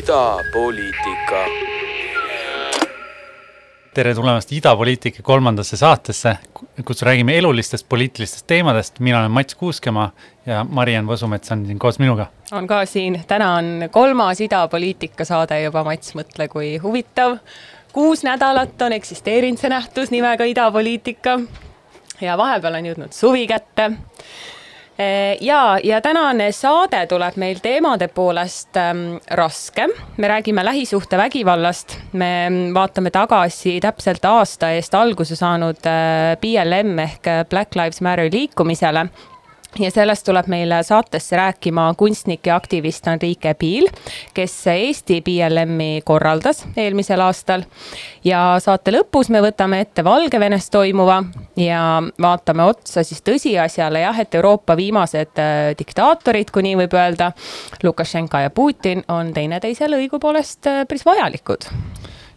idapoliitika. tere tulemast Idapoliitika kolmandasse saatesse, kus räägime elulistest poliitilistest teemadest. mina olen Mats Kuuskemaa ja Mariann Võsumets on siin koos minuga. on ka siin, täna on kolmas idapoliitika saade juba, Mats, mõtle, kui huvitav. kuus nädalat on eksisteerinud see nähtus nimega idapoliitika ja vahepeal on jõudnud suvi kätte ja, ja tänane saade tuleb meil teemade poolest ähm, raske. me räägime lähisuhtevägivallast, me vaatame tagasi täpselt aasta eest alguse saanud äh, BLM ehk Black Lives Matter liikumisele ja sellest tuleb meile saatesse rääkima kunstnik ja aktivist Enrique Piil, kes Eesti BLM-i korraldas eelmisel aastal. ja saate lõpus me võtame ette Valgevenes toimuva ja vaatame otsa siis tõsiasjale jah, et Euroopa viimased äh, diktaatorid, kui nii võib öelda, Lukašenka ja Putin on teineteisele õigupoolest äh, päris vajalikud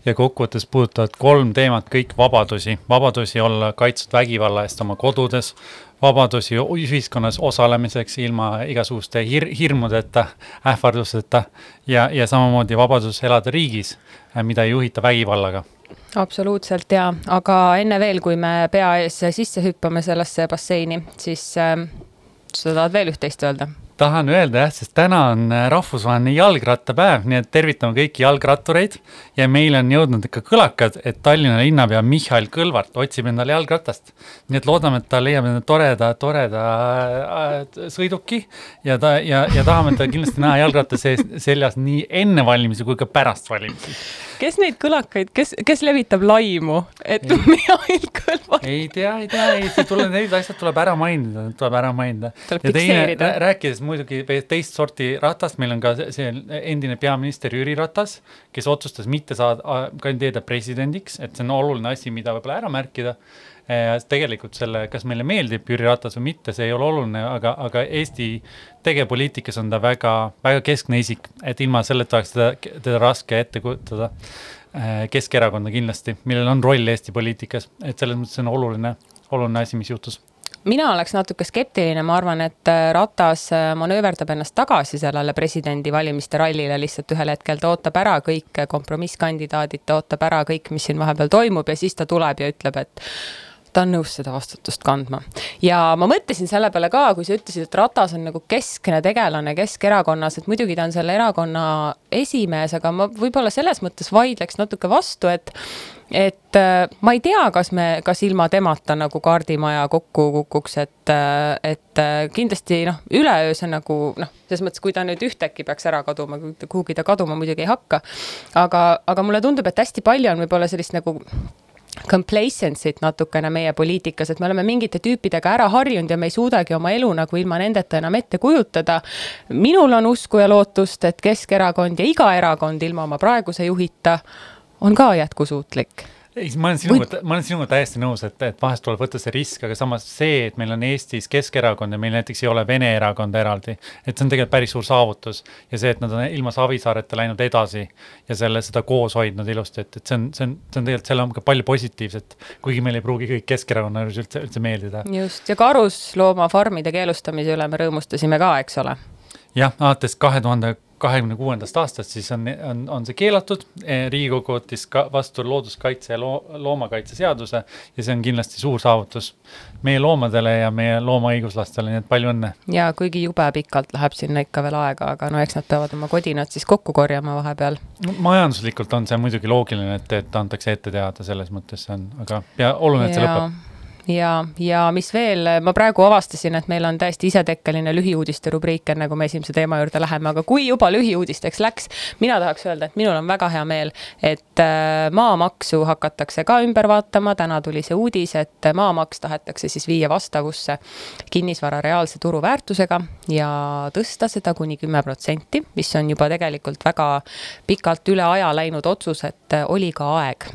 ja kokkuvõttes puudutavad kolm teemat kõik vabadusi, vabadusi olla kaitstud vägivalla eest oma kodudes, vabadusi ühiskonnas osalemiseks ilma igasuguste hir hirmudeta, ähvardusteta ja, ja samamoodi vabadus elada riigis, mida ei juhita vägivallaga absoluutselt ja, aga enne veel, kui me pea ees sisse hüppame sellesse basseini, siis äh, sa tahad veel üht-teist öelda? Tahan öelda jah, sest täna on äh, rahvusvaheline jalgrattapäev, nii et tervitame kõiki jalgrattureid ja meile on jõudnud ikka kõlakad, et Tallinna linnapea Mihhail Kõlvart otsib endale jalgratast. nii et loodame, et ta leiab endale toreda, toreda äh, sõiduki ja ta ja, ja tahame ta kindlasti näha jalgratta sees, seljas nii enne valimisi kui ka pärast valimisi kes neid kõlakaid, kes, kes levitab laimu, et Mihhail Kõlvart? ei tea, ei tea, ei, see tuleb, need asjad tuleb ära mainida, tuleb ära mainida. tuleb fikseerida. rääkides muidugi teist sorti ratast, meil on ka see endine peaminister Jüri Ratas, kes otsustas mitte saada, kandideerida presidendiks, et see on oluline asi, mida võib-olla ära märkida tegelikult selle, kas meile meeldib Jüri Ratas või mitte, see ei ole oluline, aga, aga Eesti tegevpoliitikas on ta väga, väga keskne isik, et ilma selleta oleks teda, teda raske ette kujutada. Äh, Keskerakonda kindlasti, millel on roll Eesti poliitikas, et selles mõttes on oluline, oluline asi, mis juhtus mina oleks natuke skeptiline, ma arvan, et äh, Ratas äh, manööverdab ennast tagasi sellele presidendivalimiste rallile lihtsalt ühel hetkel, ta ootab ära kõik kompromisskandidaadid, ta ootab ära kõik, mis siin vahepeal toimub ja siis ta tuleb ja ütleb, et ta on nõus seda vastutust kandma. ja ma mõtlesin selle peale ka, kui sa ütlesid, et Ratas on nagu keskne tegelane Keskerakonnas, et muidugi ta on selle erakonna esimees, aga ma võib-olla selles mõttes vaidleks natuke vastu, et et äh, ma ei tea, kas me, kas ilma temata nagu kaardimaja kokku kukuks, et, äh, et äh, kindlasti noh, üleöö see nagu noh, selles mõttes, kui ta nüüd ühtäkki peaks ära kaduma, kuhugi ta kaduma muidugi ei hakka. aga, aga mulle tundub, et hästi palju on võib-olla sellist nagu complacency't natukene meie poliitikas, et me oleme mingite tüüpidega ära harjunud ja me ei suudagi oma elu nagu ilma nendeta enam ette kujutada. minul on usku ja lootust, et Keskerakond ja iga erakond ilma oma praeguse juhita on ka jätkusuutlik ei, ma olen sinuga Või..., ma olen sinuga täiesti nõus, et, et vahest tuleb võtta see risk, aga samas see, et meil on Eestis Keskerakond ja meil näiteks ei ole Vene erakonda eraldi, et see on tegelikult päris suur saavutus. ja see, et nad on ilma Savisaareta läinud edasi ja selle, seda koos hoidnud ilusti, et, et see on, see on, see on tegelikult, seal on ka palju positiivset, kuigi meil ei pruugi kõik Keskerakonna juures üldse, üldse meeldida. just, ja karusloomafarmide keelustamise üle me rõõmustasime ka, eks ole jah, alates kahe tuhande kahekümne kuuendast aastast, siis on, on, on see keelatud. Riigikogu võttis ka vastu looduskaitse ja loo, loomakaitse seaduse ja see on kindlasti suur saavutus meie loomadele ja meie loomaõiguslastele, nii et palju õnne. ja kuigi jube pikalt läheb sinna ikka veel aega, aga no eks nad peavad oma kodinad siis kokku korjama vahepeal no,. majanduslikult on see muidugi loogiline, et, et antakse ette teada, selles mõttes see on, aga ja oluline, et see ja. lõpeb ja, ja mis veel, ma praegu avastasin, et meil on täiesti isetekkeline lühiuudiste rubriik, enne kui me esimese teema juurde läheme, aga kui juba lühiuudisteks läks, mina tahaks öelda, et minul on väga hea meel, et äh, maamaksu hakatakse ka ümber vaatama, täna tuli see uudis, et maamaks tahetakse siis viia vastavusse kinnisvara reaalse turuväärtusega ja tõsta seda kuni kümme protsenti, mis on juba tegelikult väga pikalt üle aja läinud otsus, et oli ka aeg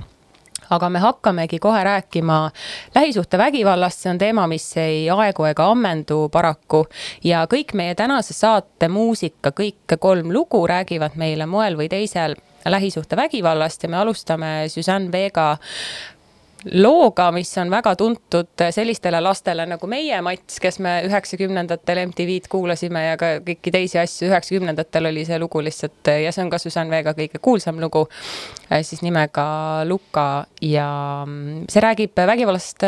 aga me hakkamegi kohe rääkima lähisuhtevägivallast, see on teema, mis ei aegu ega ammendu paraku. ja kõik meie tänase saate muusika, kõik kolm lugu räägivad meile moel või teisel lähisuhtevägivallast ja me alustame Suzanne Vega looga, mis on väga tuntud sellistele lastele nagu meie, Mats, kes me üheksakümnendatel MTV-d kuulasime ja ka kõiki teisi asju, üheksakümnendatel oli see lugu lihtsalt ja see on ka Susanne Vega kõige kuulsam lugu, siis nimega Luka ja mm, see räägib vägivallast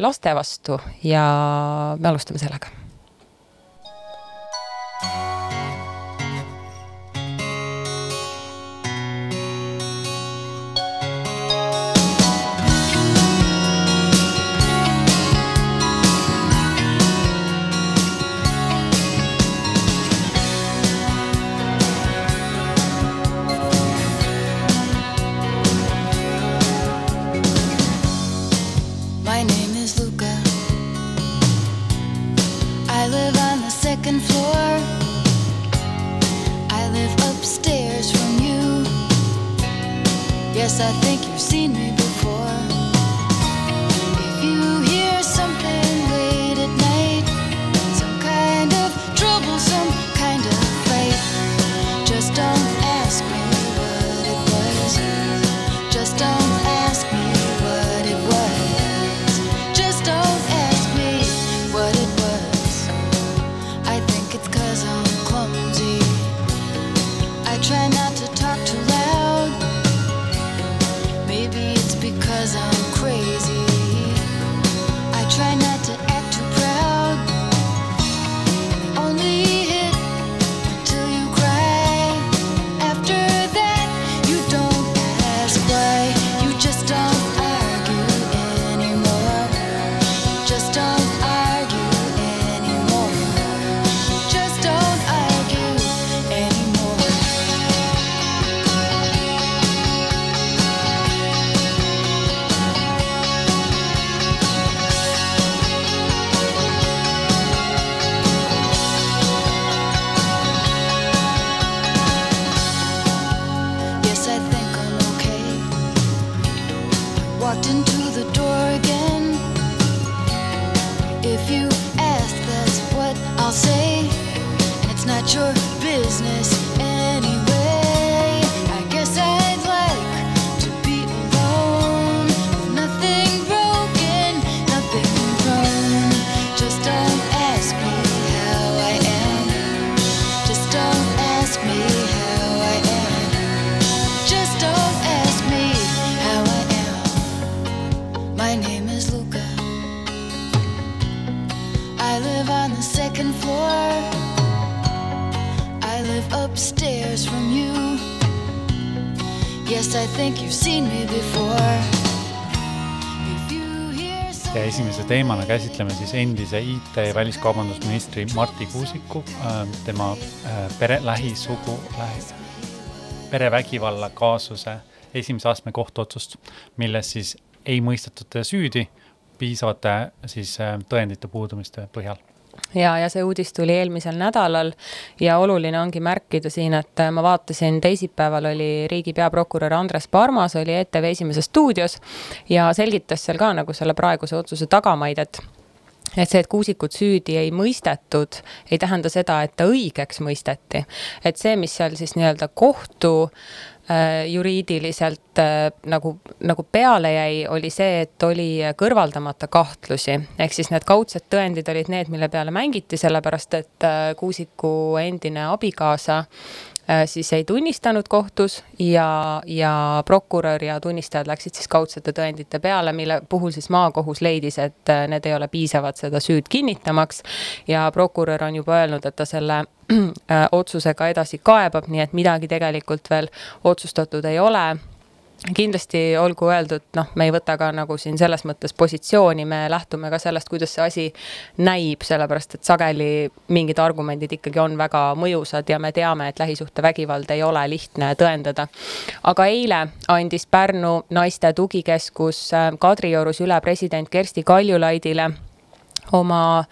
laste vastu ja me alustame sellega I'll say. It's not your business. Teemana käsitleme siis endise IT ja väliskaubandusministri Marti Kuusiku, äh, tema äh, pere, lähisugu, lähi, perevägivalla kaasuse esimese astme kohtuotsust, milles siis ei mõistetud süüdi piisavate siis äh, tõendite puudumiste põhjal ja, ja see uudis tuli eelmisel nädalal ja oluline ongi märkida siin, et ma vaatasin, teisipäeval oli riigi peaprokurör Andres Parmas oli ETV Esimeses stuudios ja selgitas seal ka nagu selle praeguse otsuse tagamaid, et et see, et Kuusikut süüdi ei mõistetud, ei tähenda seda, et ta õigeks mõisteti. et see, mis seal siis nii-öelda kohtu juriidiliselt äh, nagu, nagu peale jäi, oli see, et oli kõrvaldamata kahtlusi. ehk siis need kaudsed tõendid olid need, mille peale mängiti, sellepärast et äh, Kuusiku endine abikaasa siis ei tunnistanud kohtus ja, ja prokurör ja tunnistajad läksid siis kaudsete tõendite peale, mille puhul siis maakohus leidis, et need ei ole piisavad seda süüd kinnitamaks. ja prokurör on juba öelnud, et ta selle Äh, otsusega edasi kaebab, nii et midagi tegelikult veel otsustatud ei ole kindlasti olgu öeldud, noh, me ei võta ka nagu siin selles mõttes positsiooni, me lähtume ka sellest, kuidas see asi näib, sellepärast et sageli mingid argumendid ikkagi on väga mõjusad ja me teame, et lähisuhtevägivald ei ole lihtne tõendada. aga eile andis Pärnu naiste tugikeskus äh, Kadriorus üle president Kersti Kaljulaidile oma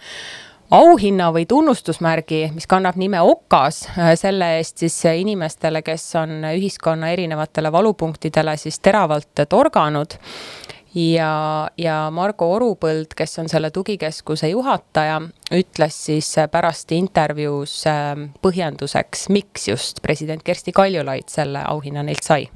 auhinna või tunnustusmärgi, mis kannab nime Okas, äh, selle eest siis inimestele, kes on ühiskonna erinevatele valupunktidele siis teravalt torganud. Ja, ja Margo Orupõld, kes on selle tugikeskuse juhataja, ütles siis pärast intervjuus äh, põhjenduseks, miks just president Kersti Kaljulaid selle auhinna neilt sai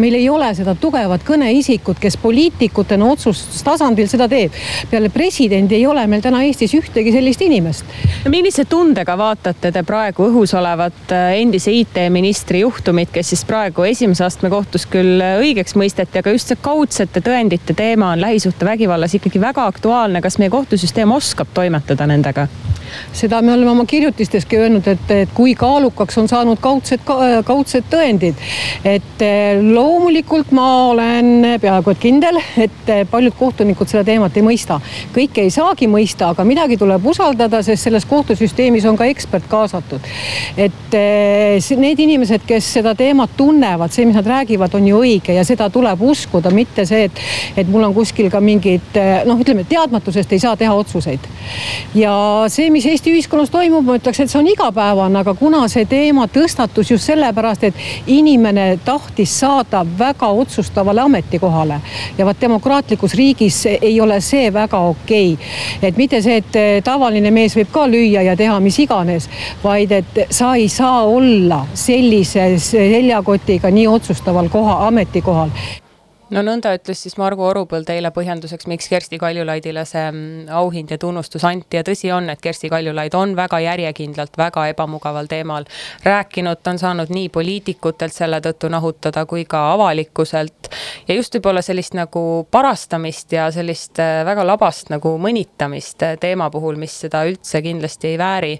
meil ei ole seda tugevat kõneisikut, kes poliitikutena otsustustasandil seda teeb. peale presidendi ei ole meil täna Eestis ühtegi sellist inimest. millise tundega vaatate te praegu õhus olevat äh, endise IT-ministri juhtumit, kes siis praegu esimese astme kohtus küll õigeks mõisteti, aga just see kaudsete tõendite teema on lähisuhtevägivallas ikkagi väga aktuaalne. kas meie kohtusüsteem oskab toimetada nendega? Seda me oleme oma kirjutisteski öelnud, et, et kui kaalukaks on saanud kaudsed, kaudsed tõendid. et eh, loomulikult ma olen peaaegu et kindel, et eh, paljud kohtunikud seda teemat ei mõista. kõike ei saagi mõista, aga midagi tuleb usaldada, sest selles kohtusüsteemis on ka ekspert kaasatud. et eh, need inimesed, kes seda teemat tunnevad, see, mis nad räägivad, on ju õige ja seda tuleb uskuda, mitte see, et, et mul on kuskil ka mingid noh, ütleme teadmatusest ei saa teha otsuseid. ja see, mis mis Eesti ühiskonnas toimub, ma ütleks, et see on igapäevane, aga kuna see teema tõstatus just sellepärast, et inimene tahtis saada väga otsustavale ametikohale ja vaat demokraatlikus riigis ei ole see väga okei. Okay.. et mitte see, et tavaline mees võib ka lüüa ja teha mis iganes, vaid et sa ei saa olla sellise seljakotiga nii otsustaval koha, ametikohal no nõnda ütles siis Margo Orupõld eile põhjenduseks, miks Kersti Kaljulaidile see mm, auhind ja tunnustus anti. Ja tõsi on, et Kersti Kaljulaid on väga järjekindlalt väga ebamugaval teemal rääkinud, ta on saanud nii poliitikutelt selle tõttu nahutada kui ka avalikkuselt ja just võib-olla sellist nagu parastamist ja sellist äh, väga labast nagu mõnitamist äh, teema puhul, mis seda üldse kindlasti ei vääri.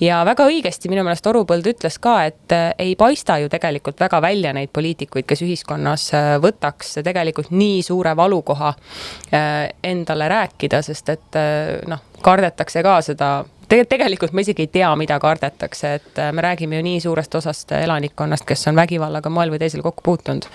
ja väga õigesti minu meelest Orupõld ütles ka, et äh, ei paista ju tegelikult väga välja neid poliitikuid, kes ühiskonnas võtaks tegelikult tegelikult nii suure valukoha äh, endale rääkida, sest et äh, noh, kardetakse ka seda tegelikult, tegelikult ma isegi ei tea, mida kardetakse, et äh, me räägime ju nii suurest osast elanikkonnast, kes on vägivallaga moel või teisel kokku puutunud.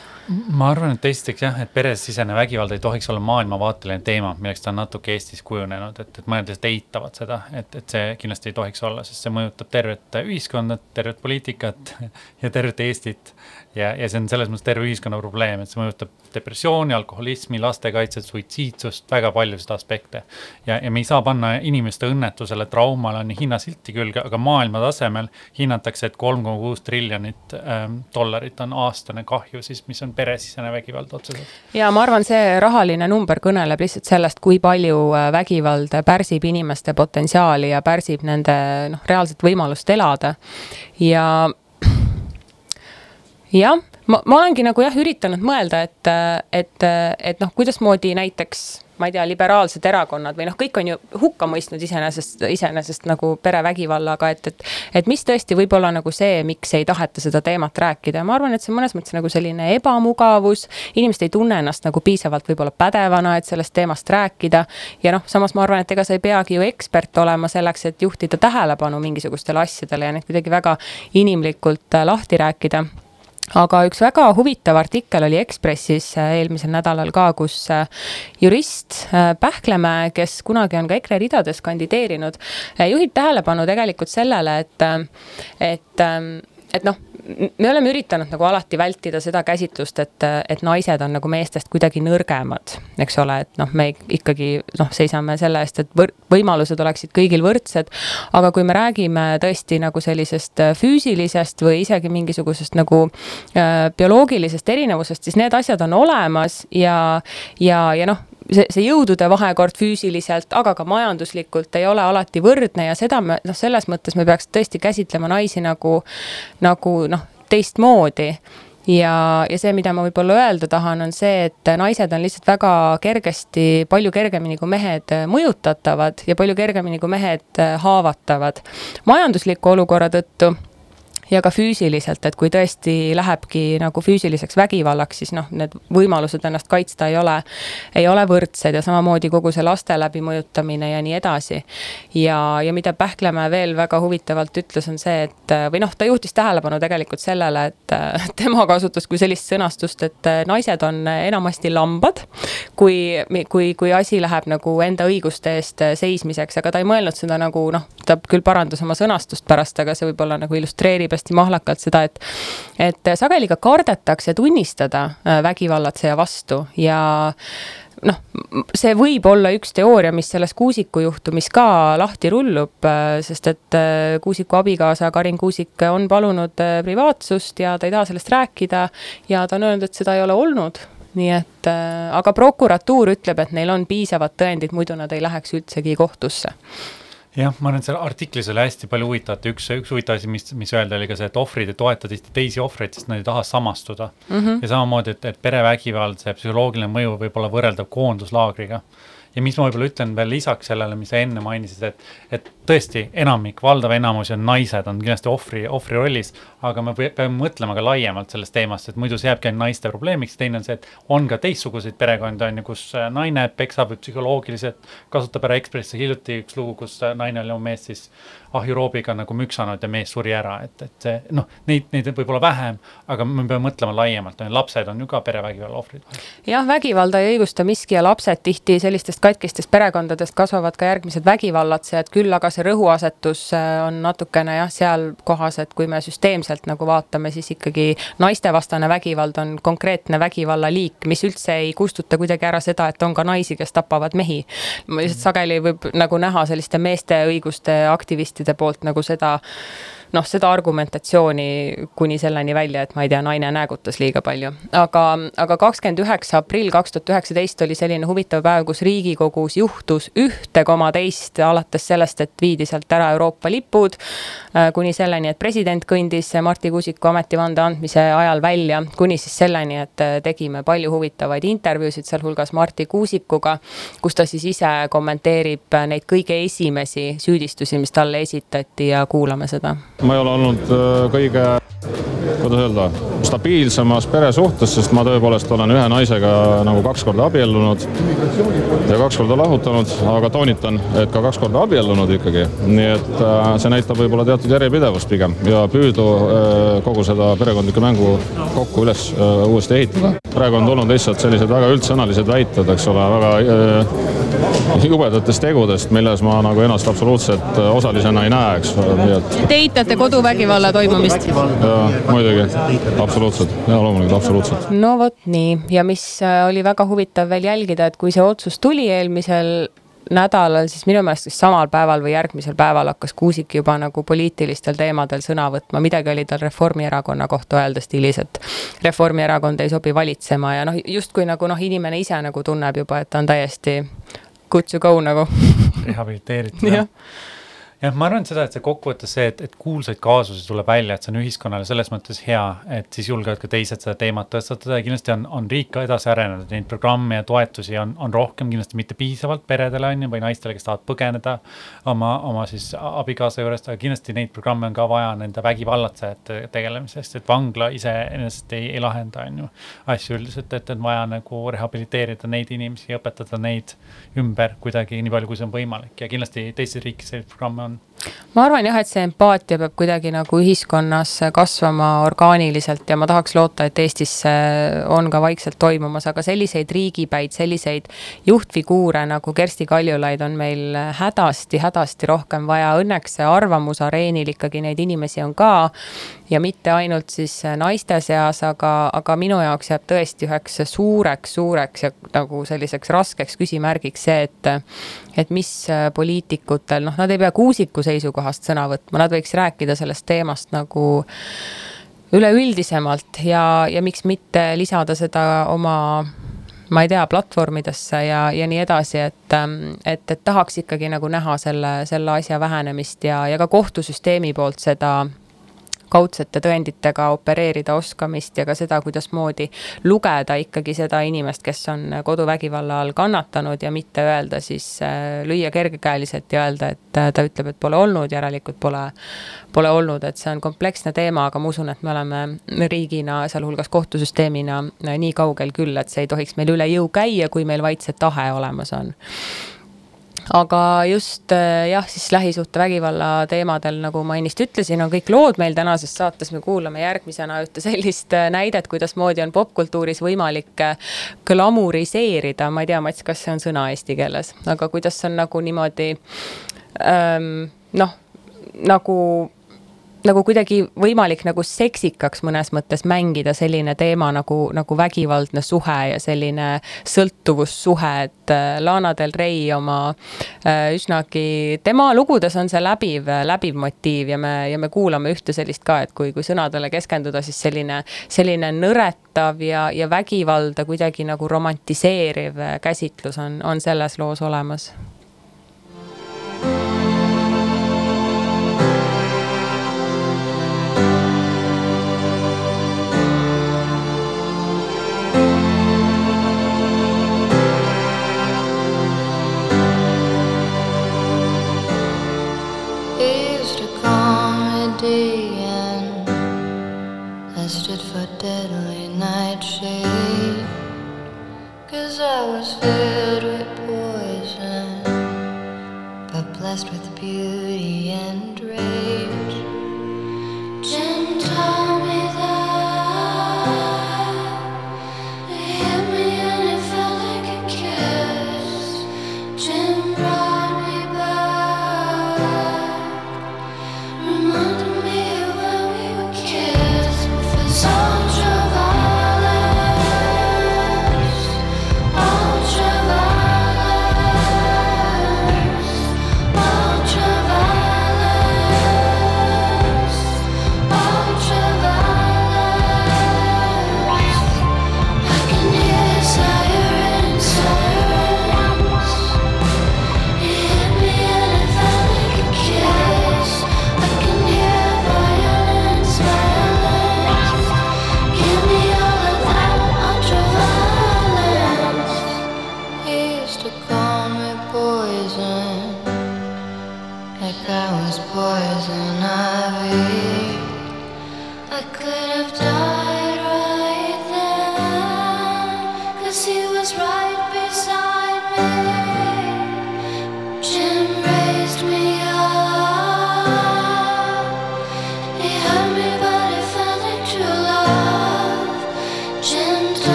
ma arvan, et esiteks jah, et peresisene vägivald ei tohiks olla maailmavaateline teema, milleks ta on natuke Eestis kujunenud, et, et mõned lihtsalt eitavad seda, et, et see kindlasti ei tohiks olla, sest see mõjutab tervet ühiskonda, tervet poliitikat ja tervet Eestit ja, ja see on selles mõttes terve ühiskonna probleem, et see mõjutab depressiooni, alkoholismi, lastekaitset, suitsiidsust, väga paljusid aspekte. ja, ja me ei saa panna inimeste õnnetusele, traumale on hinnasilti külge, aga maailma tasemel hinnatakse, et kolm koma kuus triljonit ähm, dollarit on aastane kahju siis, mis on peresisene vägivald otseselt. ja ma arvan, see rahaline number kõneleb lihtsalt sellest, kui palju äh, vägivald pärsib inimeste potentsiaali ja pärsib nende noh, reaalset võimalust elada ja jah, ma, ma olengi nagu jah, üritanud mõelda, et, et, et noh, kuidasmoodi näiteks ma ei tea, liberaalsed erakonnad või noh, kõik on ju hukka mõistnud iseenesest, iseenesest nagu perevägivallaga, et, et. et mis tõesti võib olla nagu see, miks ei taheta seda teemat rääkida ja ma arvan, et see on mõnes mõttes nagu selline ebamugavus. inimesed ei tunne ennast nagu piisavalt võib-olla pädevana, et sellest teemast rääkida. ja noh, samas ma arvan, et ega sa ei peagi ju ekspert olema selleks, et juhtida tähelepanu mingisugustele asjadele ja neid kuidagi väga inimlikult äh, lahti rääkida aga üks väga huvitav artikkel oli Ekspressis äh, eelmisel nädalal ka, kus äh, jurist äh, Pähklemäe, kes kunagi on ka EKRE ridades kandideerinud, juhib tähelepanu tegelikult sellele, et, et, et noh me oleme üritanud nagu alati vältida seda käsitlust, et, et naised on nagu meestest kuidagi nõrgemad, eks ole, et noh, me ikkagi noh, seisame selle eest, et võr-, võimalused oleksid kõigil võrdsed. aga kui me räägime tõesti nagu sellisest füüsilisest või isegi mingisugusest nagu äh, bioloogilisest erinevusest, siis need asjad on olemas ja, ja, ja noh, see, see jõudude vahekord füüsiliselt, aga ka majanduslikult ei ole alati võrdne ja seda me noh, selles mõttes me peaks tõesti käsitlema naisi nagu, nagu noh, teistmoodi. Ja, ja see, mida ma võib-olla öelda tahan, on see, et naised on lihtsalt väga kergesti, palju kergemini kui mehed mõjutatavad ja palju kergemini kui mehed haavatavad. Majandusliku olukorra tõttu ja ka füüsiliselt, et kui tõesti lähebki nagu füüsiliseks vägivallaks, siis noh, need võimalused ennast kaitsta ei ole, ei ole võrdsed ja samamoodi kogu see laste läbimõjutamine ja nii edasi. ja, ja mida Pähklemäe veel väga huvitavalt ütles, on see, et või noh, ta juhtis tähelepanu tegelikult sellele, et tema kasutas kui sellist sõnastust, et naised on enamasti lambad, kui, kui, kui asi läheb nagu enda õiguste eest seismiseks, aga ta ei mõelnud seda nagu noh, ta küll parandas oma sõnastust pärast, aga see võib-olla nagu illustreerib hästi mahlakalt seda, et et sageli ka kardetakse tunnistada äh, vägivallatseja vastu ja noh, see võib olla üks teooria, mis selles Kuusiku juhtumis ka lahti rullub, äh, sest et äh, Kuusiku abikaasa Karin Kuusik on palunud äh, privaatsust ja ta ei taha sellest rääkida ja ta on öelnud, et seda ei ole olnud. Nii et aga prokuratuur ütleb, et neil on piisavad tõendid, muidu nad ei läheks üldsegi kohtusse jah, ma arvan, et seal artiklis oli hästi palju huvitavat, üks, üks huvitav asi, mis, mis öelda, oli ka see, et ohvrid ei toeta tihti teisi ohvreid, sest nad ei taha samastuda mm. -hmm. ja samamoodi, et, et perevägivald, see psühholoogiline mõju võib olla võrreldav koonduslaagriga ja mis ma võib-olla ütlen veel lisaks sellele, mis sa enne mainisid, et, et tõesti enamik, valdav enamus on naised, on kindlasti ohvri, ohvri rollis, aga me peame mõtlema ka laiemalt sellest teemast, et muidu see jääbki ainult naiste probleemiks, teine on see, et on ka teistsuguseid perekondi, on ju, kus äh, naine peksab psühholoogiliselt kasutab ära Ekspressi hiljuti üks lugu, kus äh, naine oli oma meest siis ahjuroobiga nagu müksanud ja mees suri ära, et, et see noh, neid, neid võib olla vähem, aga me peame mõtlema laiemalt, lapsed on ju ka perevägivalla ohvrid. jah, vägivalda ei õigusta miski ja lapsed tihti sellistest katkistest perekondadest kasvavad ka järgmised vägivallatsejad, küll aga see rõhuasetus äh, on natukene jah, seal kohas, et kui me süsteemselt nagu vaatame, siis ikkagi naistevastane vägivald on konkreetne vägivallaliik, mis üldse ei kustuta kuidagi ära seda, et on ka naisi, kes tapavad mehi. lihtsalt sageli võib nagu näha selliste meeste õiguste aktivistide poolt nagu seda noh, seda argumentatsiooni kuni selleni välja, et ma ei tea, naine näägutas liiga palju. aga, aga kakskümmend üheksa aprill kaks tuhat üheksateist oli selline huvitav päev, kus Riigikogus juhtus ühte koma teist, alates sellest, et viidi sealt ära Euroopa lipud, äh, kuni selleni, et president kõndis Marti Kuusiku ametivande andmise ajal välja, kuni siis selleni, et äh, tegime palju huvitavaid intervjuusid, sealhulgas Marti Kuusikuga, kus ta siis ise kommenteerib neid kõige esimesi süüdistusi, mis talle esitati ja kuulame seda ma ei ole olnud äh, kõige, kuidas öelda, stabiilsemas peresuhtes, sest ma tõepoolest olen ühe naisega nagu kaks korda abiellunud ja kaks korda lahutanud, aga toonitan, et ka kaks korda abiellunud ikkagi. nii et äh, see näitab võib-olla teatud järjepidevust pigem ja püüdu äh, kogu seda perekondlikku mängu kokku üles uuesti ehitada. praegu on tulnud lihtsalt sellised väga üldsõnalised väited, eks ole, väga jubedatest tegudest, milles ma nagu ennast absoluutselt osalisena ei näe, eks, nii et. Te eitate koduvägivalla toimumist? jaa, muidugi, absoluutselt, jaa, loomulikult, absoluutselt. no vot nii, ja mis äh, oli väga huvitav veel jälgida, et kui see otsus tuli eelmisel nädalal, siis minu meelest siis samal päeval või järgmisel päeval hakkas Kuusik juba nagu poliitilistel teemadel sõna võtma, midagi oli tal Reformierakonna kohta öelda stiilis, et Reformierakond ei sobi valitsema ja noh, justkui nagu noh, inimene ise nagu tunneb juba, et ta on täiesti good to go nagu. Rehabiliteeritud jah jah, ma arvan seda, et see kokkuvõttes see, et, et kuulsaid kaasusi tuleb välja, et see on ühiskonnale selles mõttes hea, et siis julgevad ka teised seda teemat tõstatada ja kindlasti on, on riik ka edasi arenenud, neid programme ja toetusi on, on rohkem, kindlasti mitte piisavalt peredele on ju, või naistele, kes tahavad põgeneda oma, oma siis abikaasa juurest, aga kindlasti neid programme on ka vaja nende vägivallatsejate tegelemisest, et vangla iseenesest ei, ei lahenda, on ju, asju üldiselt, et on vaja nagu rehabiliteerida neid inimesi ja õpetada neid ümber kuidagi nii palju, kui see on võimalik. Ja kindlasti teistes riikides selliseid programme on on? Ma arvan jah, et see empaatia peab kuidagi nagu ühiskonnas kasvama orgaaniliselt ja ma tahaks loota, et Eestis on ka vaikselt toimumas, aga selliseid riigipäid, selliseid juhtfiguure nagu Kersti Kaljulaid on meil hädasti-hädasti rohkem vaja. Õnneks arvamusareenil ikkagi neid inimesi on ka ja mitte ainult siis naiste seas, aga, aga minu jaoks jääb tõesti üheks suureks-suureks ja nagu selliseks raskeks küsimärgiks see, et et mis poliitikutel, noh, nad ei pea Kuusiku seisukohast sõna võtma, nad võiks rääkida sellest teemast nagu üleüldisemalt ja, ja miks mitte lisada seda oma ma ei tea, platvormidesse ja, ja nii edasi, et, et, et tahaks ikkagi nagu näha selle, selle asja vähenemist ja, ja ka kohtusüsteemi poolt seda kaudsete tõenditega opereerida oskamist ja ka seda, kuidasmoodi lugeda ikkagi seda inimest, kes on koduvägivalla all kannatanud ja mitte öelda siis, äh, lüüa kergekäeliselt ja öelda, et äh, ta ütleb, et pole olnud, järelikult pole, pole olnud, et see on kompleksne teema, aga ma usun, et me oleme riigina, sealhulgas kohtusüsteemina äh, nii kaugel küll, et see ei tohiks meil üle jõu käia, kui meil vaid see tahe olemas on aga just äh, jah, siis lähisuhtevägivalla teemadel, nagu ma ennist ütlesin, on kõik lood meil tänases saates, me kuulame järgmisena ühte sellist äh, näidet, kuidasmoodi on popkultuuris võimalik äh, glamuriseerida, ma ei tea, Mats, kas see on sõna eesti keeles, aga kuidas on nagu niimoodi ähm, noh, nagu nagu kuidagi võimalik nagu seksikaks mõnes mõttes mängida selline teema nagu, nagu vägivaldne suhe ja selline sõltuvussuhe, et äh, Lana Del Rey oma äh, üsnagi, tema lugudes on see läbiv, läbiv motiiv ja me, ja me kuulame ühte sellist ka, et kui, kui sõnadele keskenduda, siis selline, selline nõretav ja, ja vägivalda kuidagi nagu romantiseeriv käsitlus on, on selles loos olemas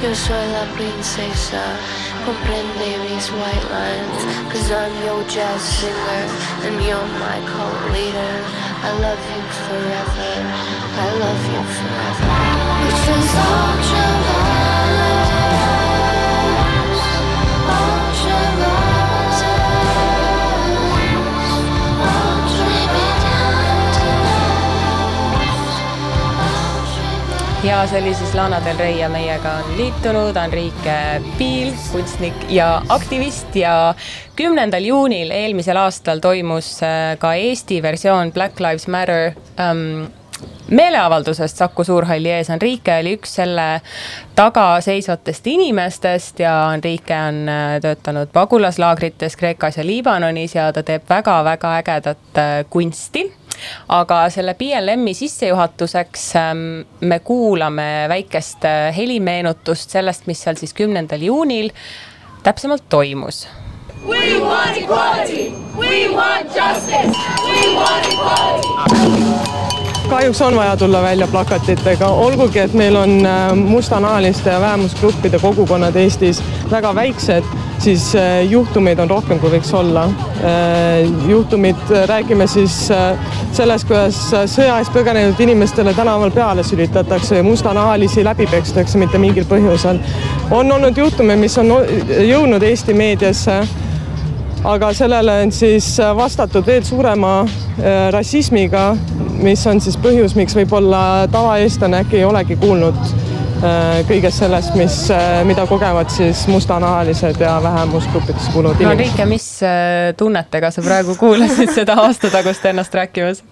Yo soy la princesa, comprende mis white lines. Cause I'm your jazz singer, and you're my cult leader. I love you forever, I love you forever. Which is all oli siis Lana Del Rey ja meiega on liitunud Enrique Piil, kunstnik ja aktivist ja kümnendal juunil eelmisel aastal toimus äh, ka Eesti versioon Black Lives Matter ähm, meeleavaldusest Saku Suurhalli ees. Enrique oli üks selle taga seisvatest inimestest ja Enrique on äh, töötanud pagulaslaagrites Kreekas ja Liibanonis ja ta teeb väga-väga ägedat äh, kunsti aga selle BLM-i sissejuhatuseks ähm, me kuulame väikest äh, helimeenutust sellest, mis seal siis kümnendal juunil täpsemalt toimus. We want equality, we want justice, we want equality kahjuks on vaja tulla välja plakatitega, olgugi et meil on äh, mustanahaliste vähemusgruppide kogukonnad Eestis väga väiksed siis äh, juhtumeid on rohkem, kui võiks olla. juhtumid, räägime siis sellest, kuidas sõja eest põgenenud inimestele tänaval peale sülitatakse ja mustanahalisi läbi pekstakse mitte mingil põhjusel. on olnud juhtumeid, mis on jõudnud Eesti meediasse aga sellele on siis vastatud veel suurema rassismiga, mis on siis põhjus, miks võib-olla tavaeestlane äkki ei olegi kuulnud Äh, kõigest sellest, mis, äh, mida kogevad siis mustanahalised ja vähemusgruppidest kuuluvad inimesed. Marike, mis äh, tunnetega sa praegu kuulasid seda aastatagust ennast rääkimas?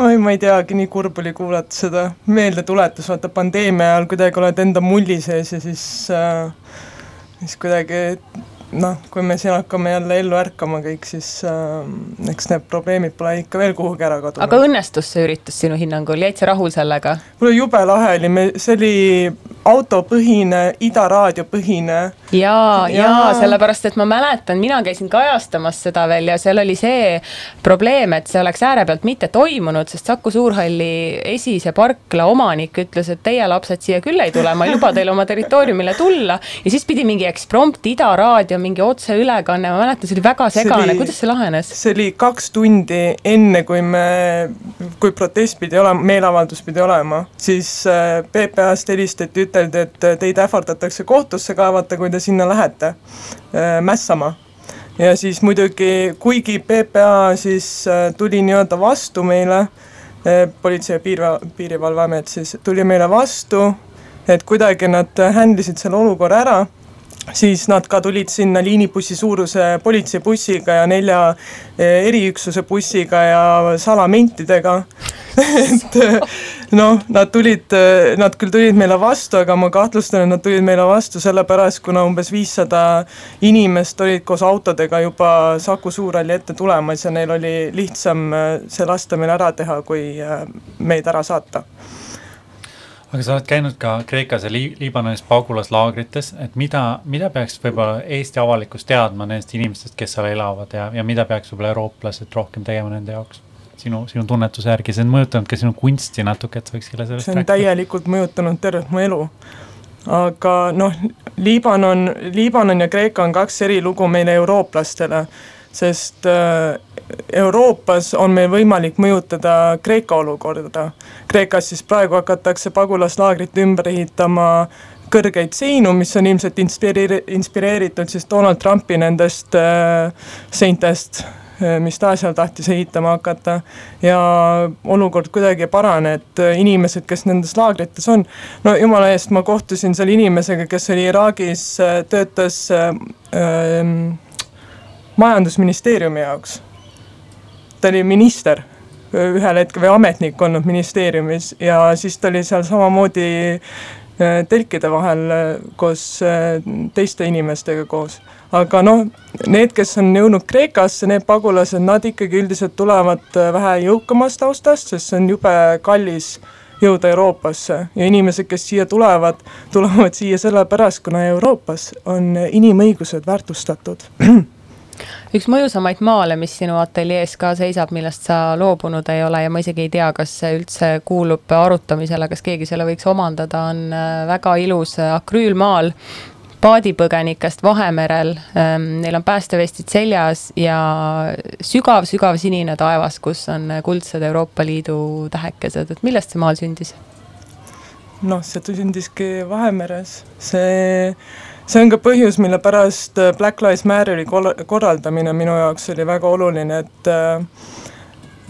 oi, ma ei teagi, nii kurb oli kuulata seda meeldetuletus, vaata pandeemia ajal kuidagi oled enda mulli sees ja siis äh,, siis kuidagi noh, kui me siin hakkame jälle ellu ärkama kõik, siis äh, eks need probleemid pole ikka veel kuhugi ära kadunud. aga õnnestus see üritus sinu hinnangul, jäid sa rahul sellega? kuule, jube lahe oli, me, see oli autopõhine, Ida Raadio põhine. ja, ja, ja sellepärast, et ma mäletan, mina käisin kajastamas seda veel ja seal oli see probleem, et see oleks äärepealt mitte toimunud, sest Saku Suurhalli esise parkla omanik ütles, et teie lapsed siia küll ei tule, ma ei luba teil oma territooriumile tulla ja siis pidi mingi eksprompt Ida Raadio mingi otseülekanne, ma mäletan, see oli väga segane, kuidas see lahenes? see oli kaks tundi enne, kui me, kui protest pidi olema, meeleavaldus pidi olema, siis äh, PPA-st helistati, üteldi, et teid ähvardatakse kohtusse kaevata, kui te sinna lähete äh, mässama. Ja siis muidugi, kuigi PPA siis äh, tuli nii-öelda vastu meile, politsei- ja piirivalve, piirivalveamet siis tuli meile vastu, et kuidagi nad handle isid selle olukorra ära siis nad ka tulid sinna liinibussi suuruse politseibussiga ja nelja eh, eriüksuse bussiga ja salamentidega. Et noh, nad tulid, nad küll tulid meile vastu, aga ma kahtlustan, et nad tulid meile vastu sellepärast, kuna umbes viissada inimest olid koos autodega juba Saku Suurhalli ette tulemas ja neil oli lihtsam eh, see lasta meil ära teha, kui eh, meid ära saata aga sa oled käinud ka Kreekas ja Li Liibanonis pagulaslaagrites, et mida, mida peaks võib-olla Eesti avalikkus teadma nendest inimestest, kes seal elavad ja, ja mida peaks võib-olla eurooplased rohkem tegema nende jaoks? sinu, sinu tunnetuse järgi, see on mõjutanud ka sinu kunsti natuke, et sa võiks selle sellest see on rääkida. täielikult mõjutanud tervet mu elu. aga noh, Liibanon, Liibanon ja Kreeka on kaks eri lugu meile, eurooplastele sest äh, Euroopas on meil võimalik mõjutada Kreeka olukorda. Kreekas siis praegu hakatakse pagulaslaagrit ümber ehitama kõrgeid seinu, mis on ilmselt inspireeri-, inspireeritud siis Donald Trumpi nendest äh, seintest, äh, mis ta seal tahtis ehitama hakata. ja olukord kuidagi ei parane, et inimesed, kes nendes laagrites on, no jumala eest, ma kohtusin seal inimesega, kes oli Iraagis, töötas äh, äh, majandusministeeriumi jaoks. Ta oli minister ühel hetkel või ametnik olnud ministeeriumis ja siis ta oli seal samamoodi äh, telkide vahel äh, koos äh, teiste inimestega koos. aga noh, need, kes on jõudnud Kreekasse, need pagulased, nad ikkagi üldiselt tulevad vähe jõukamast taustast, sest see on jube kallis jõuda Euroopasse ja inimesed, kes siia tulevad, tulevad siia sellepärast, kuna Euroopas on inimõigused väärtustatud üks mõjusamaid maale, mis sinu ateljees ka seisab, millest sa loobunud ei ole ja ma isegi ei tea, kas see üldse kuulub arutamisele, kas keegi selle võiks omandada, on äh, väga ilus äh, akrüülmaal paadipõgenikest Vahemerel. Ähm, neil on päästevestid seljas ja sügav-sügav sinine taevas, kus on kuldsed Euroopa Liidu tähekesed, et millest see maal sündis? noh, see sündiski Vahemeres, see see on ka põhjus, mille pärast äh, Black Lives Matteri korraldamine minu jaoks oli väga oluline, et äh,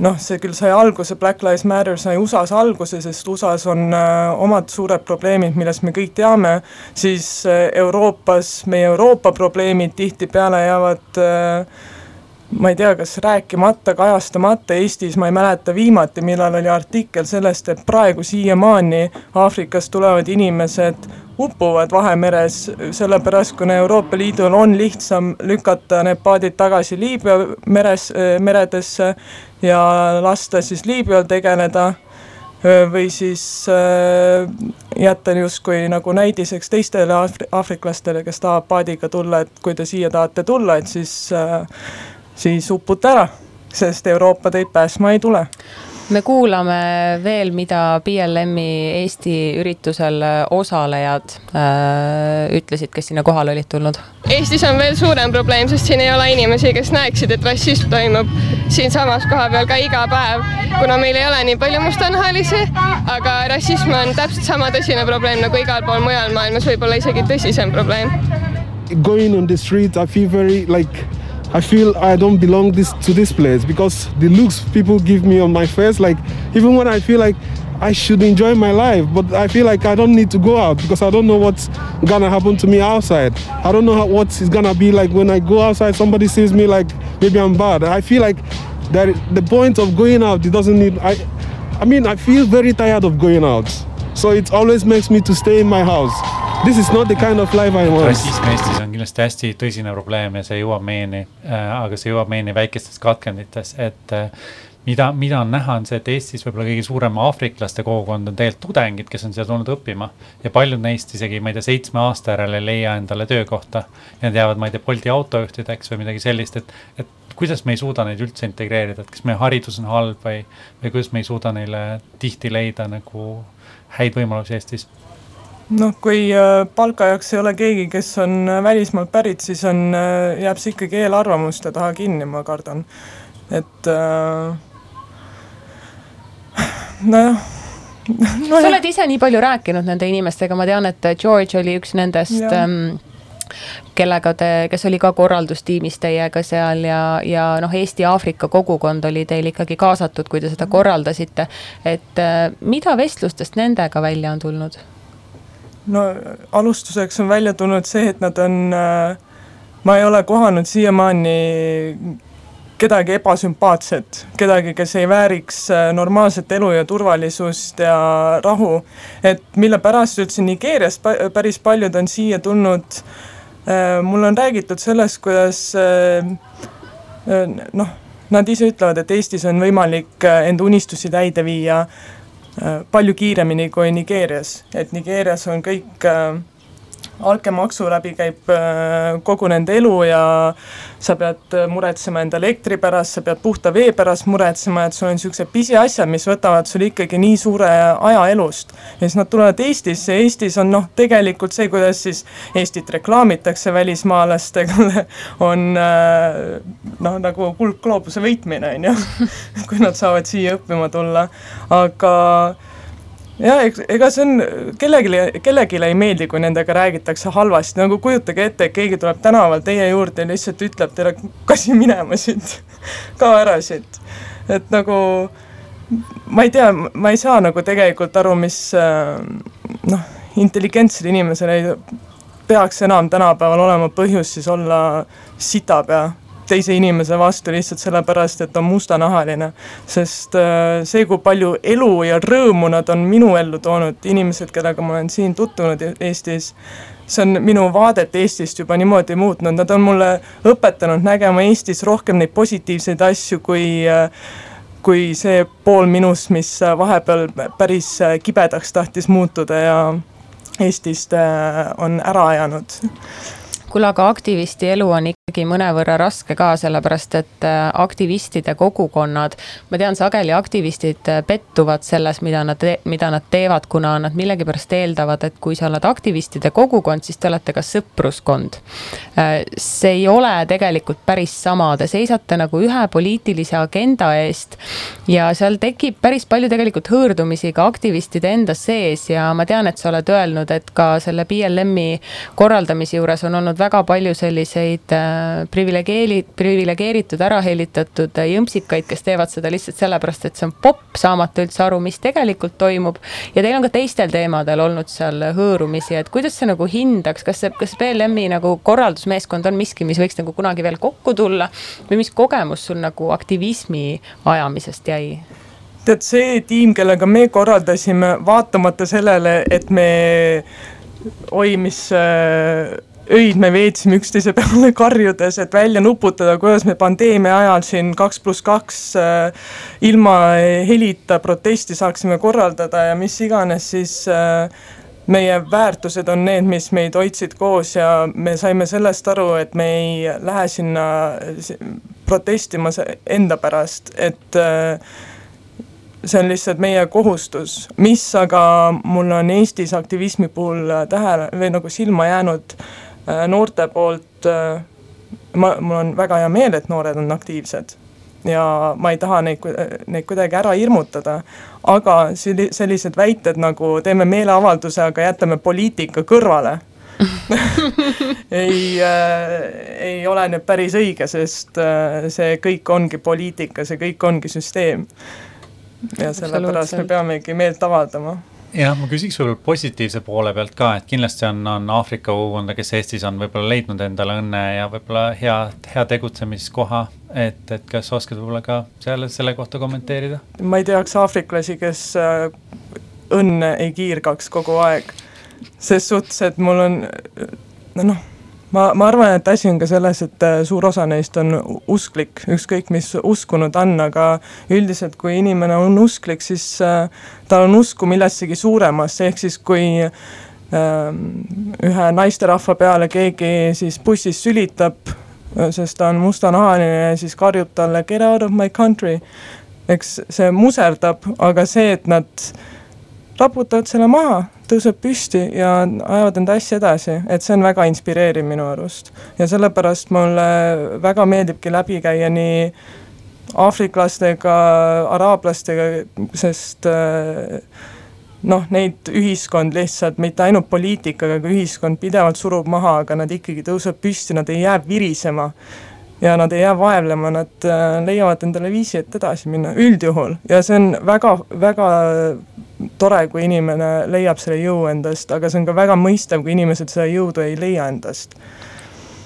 noh, see küll sai alguse, Black Lives Matter sai USA-s alguse, sest USA-s on äh, omad suured probleemid, millest me kõik teame, siis Euroopas, meie Euroopa probleemid tihtipeale jäävad ma ei tea, kas rääkimata, kajastamata Eestis, ma ei mäleta viimati, millal oli artikkel sellest, et praegu siiamaani Aafrikast tulevad inimesed upuvad Vahemeres, sellepärast kuna Euroopa Liidul on lihtsam lükata need paadid tagasi Liibüa meres, meredesse ja lasta siis Liibüal tegeleda või siis äh, jätta justkui nagu näidiseks teistele aafri-, aafriklastele, kes tahavad paadiga tulla, et kui te siia tahate tulla, et siis siis upute ära, sest Euroopa teid päästma ei tule me kuulame veel, mida BLM-i Eesti üritusel osalejad äh, ütlesid, kes sinna kohale olid tulnud. Eestis on veel suurem probleem, sest siin ei ole inimesi, kes näeksid, et rassism toimub siinsamas kohapeal ka iga päev, kuna meil ei ole nii palju mustanahalisi, aga rassism on täpselt sama tõsine probleem nagu igal pool mujal maailmas, võib-olla isegi tõsisem probleem. Going on the street I feel very like I feel I don't belong this to this place because the looks people give me on my face, like even when I feel like I should enjoy my life, but I feel like I don't need to go out because I don't know what's gonna happen to me outside. I don't know how, what it's gonna be like when I go outside. Somebody sees me like maybe I'm bad. I feel like that the point of going out it doesn't need. I, I mean I feel very tired of going out, so it always makes me to stay in my house. This is not the kind of life I want. rassism Eestis on kindlasti hästi tõsine probleem ja see jõuab meieni äh,, aga see jõuab meieni väikestes katkendites, et äh, mida, mida on näha, on see, et Eestis võib-olla kõige suurem aafriklaste kogukond on tegelikult tudengid, kes on siia tulnud õppima. ja paljud neist isegi, ma ei tea, seitsme aasta järel ei leia endale töökohta. ja nad jäävad, ma ei tea, Bolti autojuhtideks või midagi sellist, et, et kuidas me ei suuda neid üldse integreerida, et kas meie haridus on halb või, või kuidas me ei suuda neile tihti leida nagu häid võimalusi Eestis noh, kui äh, palkajaks ei ole keegi, kes on äh, välismaalt pärit, siis on, äh, jääb see ikkagi eelarvamuste taha kinni, ma kardan. et äh, nojah no. sa oled ise nii palju rääkinud nende inimestega, ma tean, et George oli üks nendest ähm, kellega te, kes oli ka korraldustiimis teiega seal ja, ja noh, Eesti-Aafrika kogukond oli teil ikkagi kaasatud, kui te seda korraldasite. et äh, mida vestlustest nendega välja on tulnud? No alustuseks on välja tulnud see, et nad on äh,, ma ei ole kohanud siiamaani kedagi ebasümpaatset, kedagi, kes ei vääriks äh, normaalset elu ja turvalisust ja rahu. et mille pärast üldse Nigeeriast päris paljud on siia tulnud äh,, mulle on räägitud sellest, kuidas noh, nad ise ütlevad, et Eestis on võimalik enda unistusi täide viia palju kiiremini kui Nigeerias, et Nigeerias on kõik äh, altkäemaksu läbi käib äh, kogu nende elu ja sa pead muretsema enda elektri pärast, sa pead puhta vee pärast muretsema, et sul on niisugused pisiasjad, mis võtavad sul ikkagi nii suure aja elust. ja siis nad tulevad Eestisse, Eestis on noh, tegelikult see, kuidas siis Eestit reklaamitakse välismaalastele, on noh, nagu kuldgloobuse võitmine, on ju, kui nad saavad siia õppima tulla, aga jah, ega see on, kellelegi, kellelegi ei meeldi, kui nendega räägitakse halvasti, nagu kujutage ette, et keegi tuleb tänaval teie juurde ja lihtsalt ütleb teile, kasi minema siit? Kao ära siit. et nagu ma ei tea, ma ei saa nagu tegelikult aru, mis noh, intelligentsel inimesel ei peaks enam tänapäeval olema põhjust siis olla sitapea teise inimese vastu lihtsalt sellepärast, et on mustanahaline. sest äh, see, kui palju elu ja rõõmu nad on minu ellu toonud, inimesed, kellega ma olen siin tutvunud e-, Eestis, see on minu vaadet Eestist juba niimoodi muutnud, nad on mulle õpetanud nägema Eestis rohkem neid positiivseid asju, kui äh, kui see pool minust, mis vahepeal päris kibedaks tahtis muutuda ja Eestist äh, on ära ajanud kuule, aga aktivisti elu on ikkagi mõnevõrra raske ka, sellepärast et äh, aktivistide kogukonnad, ma tean, sageli aktivistid äh, pettuvad selles, mida nad, mida nad teevad, kuna nad millegipärast eeldavad, et kui sa oled aktivistide kogukond, siis te olete ka sõpruskond. Äh, see ei ole tegelikult päris sama, te seisate nagu ühe poliitilise agenda eest ja seal tekib päris palju tegelikult hõõrdumisi ka aktivistide enda sees ja ma tean, et sa oled öelnud, et ka selle BLM-i korraldamise juures on olnud väga palju selliseid äh, priviligeeri-, priviligeeritud, ära hellitatud äh, jõmpsikaid, kes teevad seda lihtsalt sellepärast, et see on popp, saamata üldse aru, mis tegelikult toimub. ja teil on ka teistel teemadel olnud seal hõõrumisi, et kuidas sa nagu hindaks, kas see, kas BLM-i nagu korraldusmeeskond on miski, mis võiks nagu kunagi veel kokku tulla või mis kogemus sul nagu aktivismi ajamisest jäi? tead, see tiim, kellega me korraldasime, vaatamata sellele, et me oi, mis äh, öid me veetsime üksteise peale karjudes, et välja nuputada, kuidas me pandeemia ajal siin kaks pluss kaks äh, ilma helita protesti saaksime korraldada ja mis iganes, siis äh, meie väärtused on need, mis meid hoidsid koos ja me saime sellest aru, et me ei lähe sinna protestima enda pärast, et äh, see on lihtsalt meie kohustus, mis aga mul on Eestis aktivismi puhul tähele või nagu silma jäänud äh, noorte poolt äh,, ma, mul on väga hea meel, et noored on aktiivsed. Ja ma ei taha neid, neid kuidagi ära hirmutada, aga sellised väited nagu teeme meeleavalduse, aga jätame poliitika kõrvale ei äh,, ei ole nüüd päris õige, sest äh, see kõik ongi poliitika, see kõik ongi süsteem. ja sellepärast me peamegi meelt avaldama jah, ma küsiks võib-olla positiivse poole pealt ka, et kindlasti on, on Aafrika kogukonda, kes Eestis on võib-olla leidnud endale õnne ja võib-olla hea, hea tegutsemiskoha. et, et kas oskad võib-olla ka selle, selle kohta kommenteerida? ma ei teaks aafriklasi, kes äh, õnne ei kiirgaks kogu aeg. ses suhtes, et mul on noh ma, ma arvan, et asi on ka selles, et äh, suur osa neist on usklik, ükskõik mis usku nad on, aga üldiselt, kui inimene on usklik, siis äh, tal on usku millessegi suuremasse, ehk siis kui äh, ühe naisterahva peale keegi siis bussis sülitab, äh, sest ta on mustanahaline ja siis karjub talle get out of my country. eks see muserdab, aga see, et nad raputavad selle maha tõuseb püsti ja ajavad enda asja edasi, et see on väga inspireeriv minu arust. ja sellepärast mulle väga meeldibki läbi käia nii aafriklastega, araablastega, sest äh, noh, neid ühiskond lihtsalt, mitte ainult poliitikaga, aga ühiskond pidevalt surub maha, aga nad ikkagi tõusevad püsti, nad ei jää virisema ja nad ei jää vaevlema, nad äh, leiavad endale viisi, et edasi minna, üldjuhul. ja see on väga, väga tore, kui inimene leiab selle jõu endast, aga see on ka väga mõistav, kui inimesed seda jõudu ei leia endast.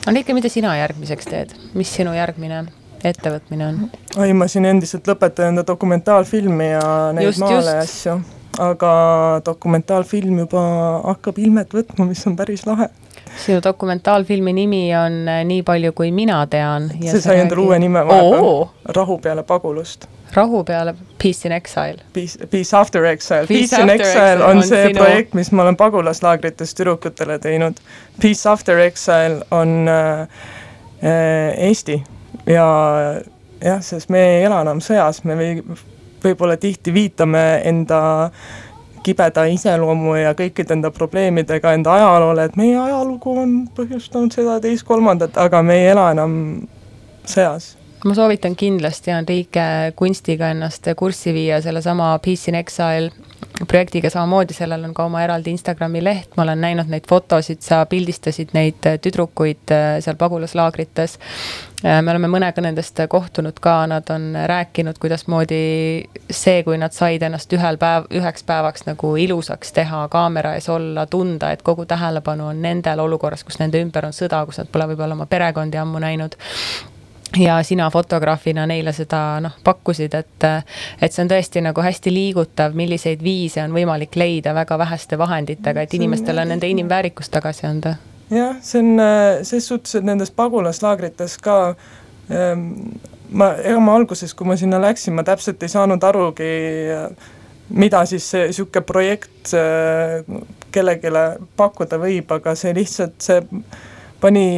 Annika, mida sina järgmiseks teed, mis sinu järgmine ettevõtmine on? oi, ma siin endiselt lõpetan enda dokumentaalfilmi ja neid just, maale ja asju, aga dokumentaalfilm juba hakkab ilmet võtma, mis on päris lahe sinu dokumentaalfilmi nimi on Nii palju, kui mina tean. see sai endale uue nime vahepeal, Rahu peale pagulust rahu peale Peace in Exile. Peace, Peace After Exile, Peace, in Exile on, on see sinu... projekt, mis ma olen pagulaslaagrites tüdrukutele teinud. Peace After Exile on äh, äh, Eesti ja jah, sest me ei ela enam sõjas, me või, võib-olla tihti viitame enda kibeda iseloomu ja kõikide enda probleemidega enda ajaloole, et meie ajalugu on põhjustanud seda, teist, kolmandat, aga me ei ela enam sõjas ma soovitan kindlasti Enrique kunstiga ennast kurssi viia, sellesama Peace in Exile projektiga. Samamoodi, sellel on ka oma eraldi Instagrami leht, ma olen näinud neid fotosid, sa pildistasid neid tüdrukuid äh, seal pagulaslaagrites. Äh, me oleme mõnega nendest kohtunud ka, nad on rääkinud, kuidasmoodi see, kui nad said ennast ühel päev, üheks päevaks nagu ilusaks teha, kaamera ees olla, tunda, et kogu tähelepanu on nendel olukorras, kus nende ümber on sõda, kus nad pole võib-olla oma perekondi ammu näinud ja sina fotograafina neile seda noh, pakkusid, et, et see on tõesti nagu hästi liigutav, milliseid viise on võimalik leida väga väheste vahenditega, et inimestele nende inimväärikust tagasi anda. jah, see on ses suhtes, et nendes pagulaslaagrites ka ähm, ma, ega ma alguses, kui ma sinna läksin, ma täpselt ei saanud arugi, mida siis see niisugune projekt äh, kellelegi pakkuda võib, aga see lihtsalt, see pani,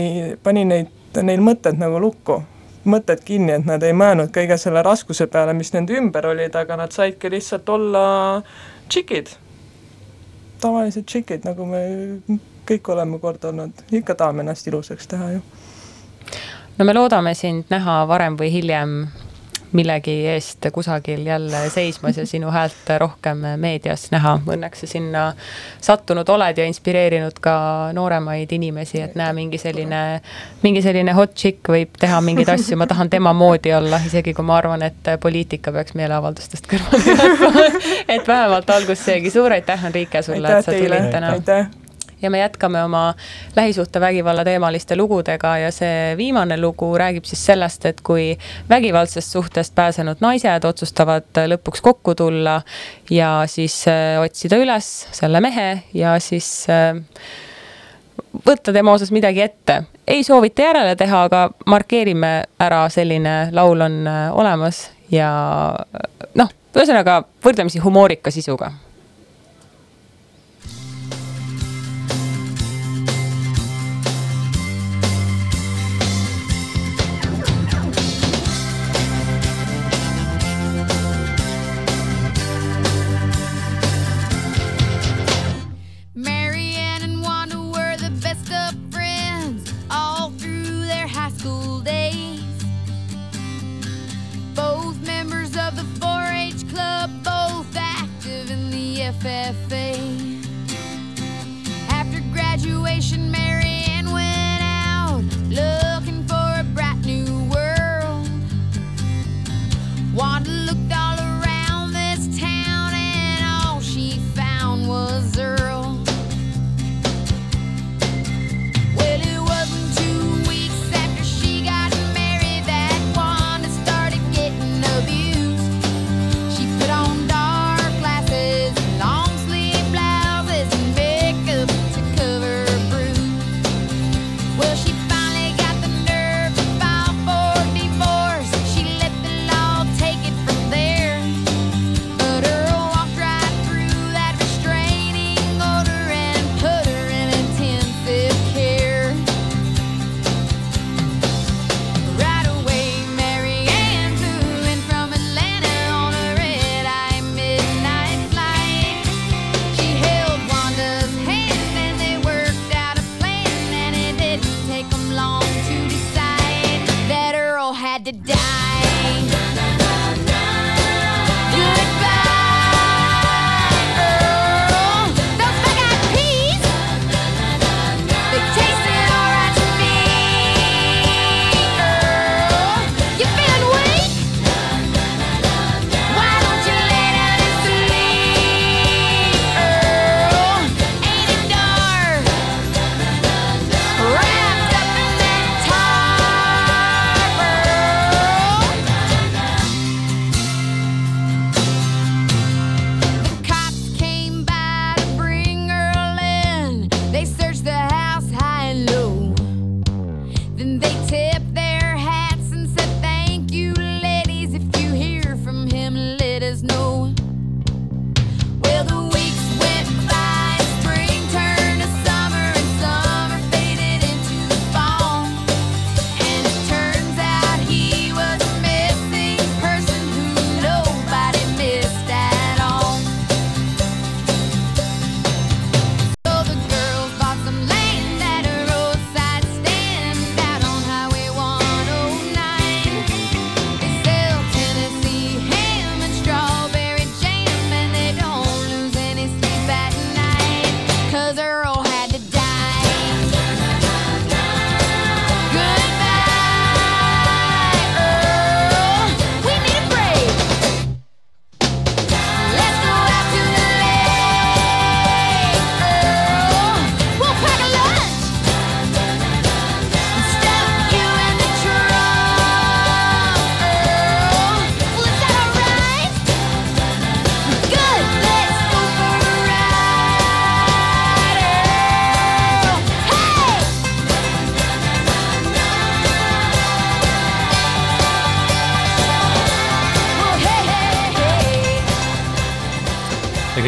pani neid, neil mõtted nagu lukku mõtted kinni, et nad ei mõelnud kõige selle raskuse peale, mis nende ümber olid, aga nad saidki lihtsalt olla tšikid. tavalised tšikid, nagu me kõik oleme kord olnud, ikka tahame ennast ilusaks teha ju. no me loodame sind näha varem või hiljem millegi eest kusagil jälle seismas ja sinu häält rohkem meedias näha. Õnneks sa sinna sattunud oled ja inspireerinud ka nooremaid inimesi, et näe, mingi selline, mingi selline hot chick võib teha mingeid asju, ma tahan tema moodi olla, isegi kui ma arvan, et poliitika peaks meeleavaldustest kõrvale jätma. Et vähemalt algus seegi, suur aitäh, Enrique, sulle, et sa tulid täna. aitäh ja me jätkame oma lähisuhtevägivalla teemaliste lugudega ja see viimane lugu räägib siis sellest, et kui vägivaldsest suhtest pääsenud naised otsustavad lõpuks kokku tulla ja siis äh, otsida üles selle mehe ja siis äh, võtta tema osas midagi ette. ei soovita järele teha, aga markeerime ära, selline laul on äh, olemas ja noh, ühesõnaga võrdlemisi humoorika sisuga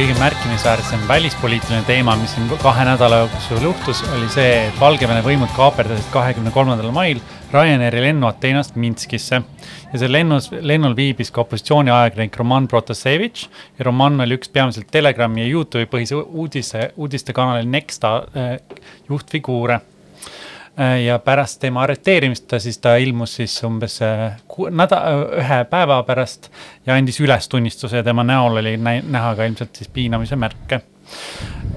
kõige märkimisväärsem välispoliitiline teema, mis siin kahe nädala jooksul juhtus, oli see, et Valgevene võimud kaaperdasid kahekümne kolmandal mail Ryanairi lennu Ateenast Minskisse. ja seal lennus, lennul viibis ka opositsiooniajakirjanik Roman Protasevitš ja Roman oli üks peamiselt Telegrami ja Youtube'i põhise uudise, uudistekanali Nexta äh, juhtfiguure ja pärast tema arreteerimist ta siis, ta ilmus siis umbes äh, näda-, ühe päeva pärast ja andis ülestunnistuse ja tema näol oli nä- näha ka ilmselt siis piinamise märke.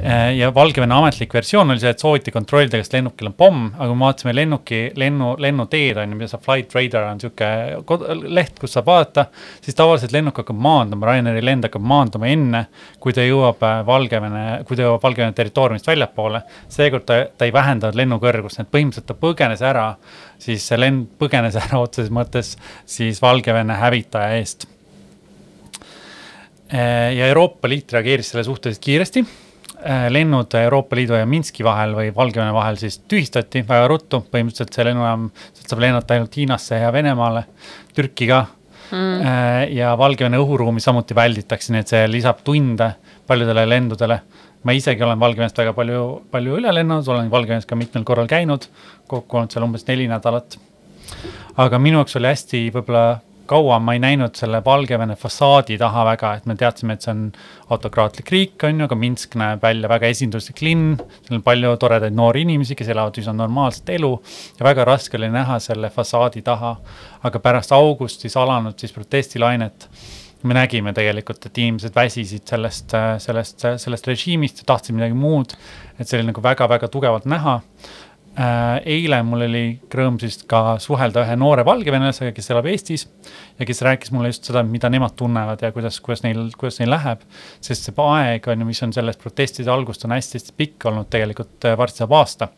Äh, ja Valgevene ametlik versioon oli see, et sooviti kontrollida, kas lennukil on pomm, aga kui me vaatasime lennuki, lennu, lennuteed on ju, mida saab Flight Radar on niisugune leht, kus saab vaadata, siis tavaliselt lennuk hakkab maanduma, Ryanairi lend hakkab maanduma enne, kui ta jõuab äh, Valgevene, kui ta jõuab Valgevene territooriumist väljapoole. seekord ta, ta ei vähendanud lennu kõrgust, nii et põhimõtteliselt ta põgenes ära, siis see lend põgenes ära otseses mõttes siis Valgevene hävitaja eest Äh, ja Euroopa Liit reageeris sellele suhteliselt kiiresti. Lennud Euroopa Liidu ja Minski vahel või Valgevene vahel siis tühistati väga ruttu, põhimõtteliselt see lennujaam, sealt saab lennata ainult Hiinasse ja Venemaale, Türki ka mm.. ja Valgevene õhuruumi samuti välditakse, nii et see lisab tunde paljudele lendudele. ma isegi olen Valgevenest väga palju, palju üle lennanud, olen Valgevenes ka mitmel korral käinud, kokku olnud seal umbes neli nädalat. aga minu jaoks oli hästi võib-olla kaua ma ei näinud selle Valgevene fassaadi taha väga, et me teadsime, et see on autokraatlik riik, on ju, aga Minsk näeb välja väga esinduslik linn, seal on palju toredaid noori inimesi, kes elavad üsna normaalset elu ja väga raske oli näha selle fassaadi taha. aga pärast augustis alanud siis protestilainet me nägime tegelikult, et inimesed väsisid sellest, sellest, sellest režiimist ja tahtsid midagi muud. et see oli nagu väga-väga tugevalt näha Äh, eile mul oli rõõm siis ka suhelda ühe noore valgevenelasega, kes elab Eestis ja kes rääkis mulle just seda, mida nemad tunnevad ja kuidas, kuidas neil, kuidas neil läheb. sest see aeg on ju, mis on sellest protestide algust on hästi-hästi pikk olnud, tegelikult äh, varsti saab aasta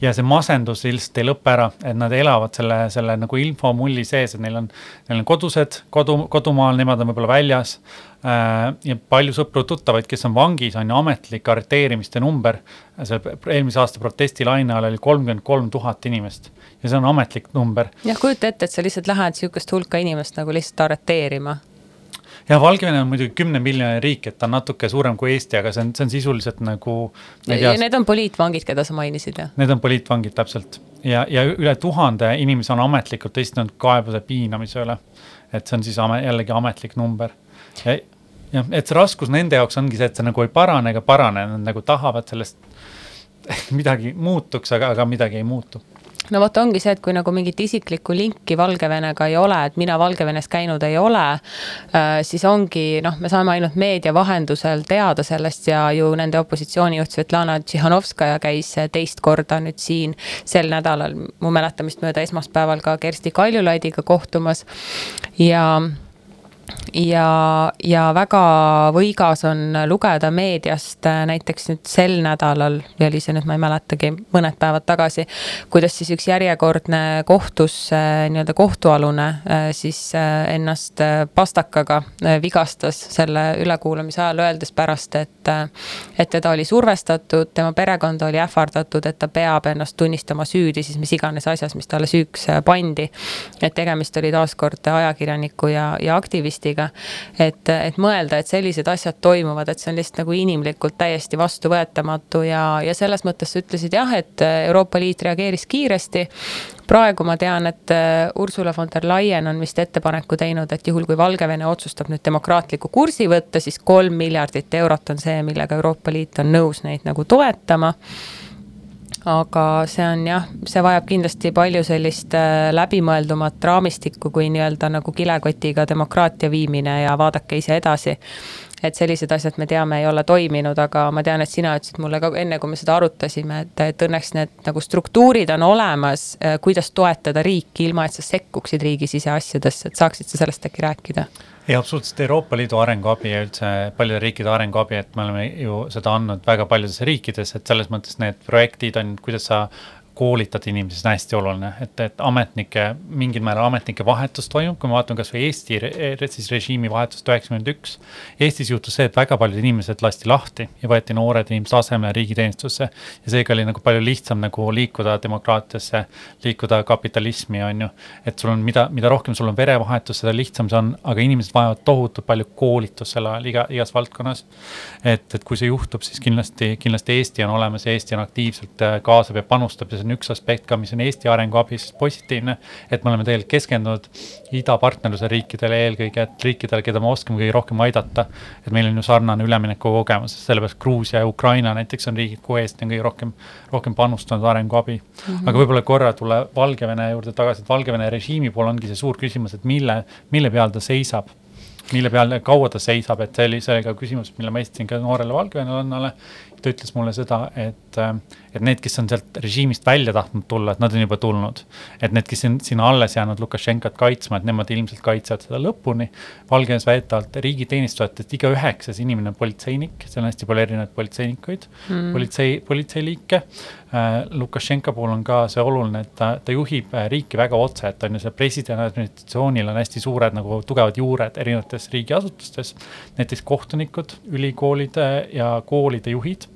ja see masendus lihtsalt ei lõpe ära, et nad elavad selle, selle nagu infomulli sees, et neil on, neil on kodused, kodu, kodumaal, nemad on võib-olla väljas äh,. ja palju sõpru-tuttavaid, kes on vangis, on ju ametlik arreteerimiste number. see eelmise aasta protestilaine ajal oli kolmkümmend kolm tuhat inimest ja see on ametlik number. jah, kujuta ette, et sa lihtsalt lähed sihukest hulka inimest nagu lihtsalt arreteerima ja Valgevene on muidugi kümne miljoni riik, et ta on natuke suurem kui Eesti, aga see on, see on sisuliselt nagu. ja need on poliitvangid, keda sa mainisid, jah? Need on poliitvangid, täpselt. ja, ja üle tuhande inimese on ametlikult esitanud kaebuse piinamise üle. et see on siis ame, jällegi ametlik number. jah, et see raskus nende jaoks ongi see, et see nagu ei parane ega parane, nad nagu tahavad sellest midagi muutuks, aga, aga midagi ei muutu no vot, ongi see, et kui nagu mingit isiklikku linki Valgevenega ei ole, et mina Valgevenes käinud ei ole, äh, siis ongi noh, me saame ainult meedia vahendusel teada sellest ja ju nende opositsioonijuht Svetlana Tšihhanovskaja käis teist korda nüüd siin sel nädalal, mu mäletamist mööda esmaspäeval ka Kersti Kaljulaidiga kohtumas. Ja ja, ja väga võigas on lugeda meediast äh, näiteks nüüd sel nädalal, oli see nüüd, ma ei mäletagi, mõned päevad tagasi, kuidas siis üks järjekordne kohtus äh, nii-öelda kohtualune äh, siis ennast pastakaga vigastas selle ülekuulamise ajal, öeldes pärast, et et teda oli survestatud, tema perekonda oli ähvardatud, et ta peab ennast tunnistama süüdi siis mis iganes asjas, mis talle süüks pandi. et tegemist oli taaskord ajakirjaniku ja, ja aktivistiga riigiga. et, et mõelda, et sellised asjad toimuvad, et see on lihtsalt nagu inimlikult täiesti vastuvõetamatu ja, ja selles mõttes sa ütlesid jah, et Euroopa Liit reageeris kiiresti praegu ma tean, et äh, Ursula von der Leyen on vist ettepaneku teinud, et juhul, kui Valgevene otsustab nüüd demokraatliku kursi võtta, siis kolm miljardit eurot on see, millega Euroopa Liit on nõus neid nagu toetama aga see on jah, see vajab kindlasti palju sellist äh, läbimõeldumat raamistikku kui nii-öelda nagu kilekotiga demokraatia viimine ja vaadake ise edasi. Et sellised asjad me teame, ei ole toiminud, aga ma tean, et sina ütlesid mulle ka enne, kui me seda arutasime, et, et õnneks need nagu struktuurid on olemas, äh, kuidas toetada riiki, ilma et sa sekkuksid riigi siseasjadesse, et saaksid sa sellest äkki rääkida? ei, absoluutselt Euroopa Liidu arenguabi ja üldse paljude riikide arenguabi, et me oleme ju seda andnud väga paljudes riikides, et selles mõttes need projektid on, kuidas sa koolitada inimesi, see on hästi oluline, et, et ametnike, mingil määral ametnike vahetus toimub, kui me vaatame kasvõi Eesti re, siis režiimi vahetust üheksakümmend üks. Eestis juhtus see, et väga paljud inimesed lasti lahti ja võeti noored inimesed asemele riigiteenistusse. ja seega oli nagu palju lihtsam nagu liikuda demokraatiasse, liikuda kapitalismi, on ju. et sul on, mida, mida rohkem sul on verevahetust, seda lihtsam see on, aga inimesed vajavad tohutult palju koolitust sel ajal iga, igas valdkonnas. et, et kui see juhtub, siis kindlasti, kindlasti Eesti on olemas ja Eesti on aktiivselt äh, kaasab ja panustab ja see on üks aspekt ka, mis on Eesti arenguabis positiivne. et me oleme tegelikult keskendunud idapartnerluse riikidele eelkõige, et riikidele, keda me oskame kõige rohkem aidata. et meil on ju sarnane üleminekukogemus, sellepärast Gruusia ja Ukraina näiteks on riigid, kuhu Eesti on kõige rohkem, rohkem panustanud arenguabi mm. -hmm. aga võib-olla korra tulla Valgevene juurde tagasi, et Valgevene režiimi puhul ongi see suur küsimus, et mille, mille peal ta seisab mille peal, kaua ta seisab, et see oli, see ka küsimus, mille ma esitasin ka noorele valgevenelannale ta ütles mulle seda, et, äh, et need, kes on sealt režiimist välja tahtnud tulla, et nad on juba tulnud. et need, kes on sinna alles jäänud Lukašenkat kaitsma, et nemad ilmselt kaitsevad seda lõpuni. Valgevenes väidetavalt riigiteenistujatest iga üheksas inimene on politseinik, seal on hästi palju erinevaid politseinikuid mm., politsei, politseiliike äh,. Lukašenka puhul on ka see oluline, et ta, ta juhib äh, riiki väga otse, et on ju see presidendi administratsioonil on hästi suured nagu tugevad juured erinevates riigiasutustes. näiteks kohtunikud, ülikoolide ja koolide juhid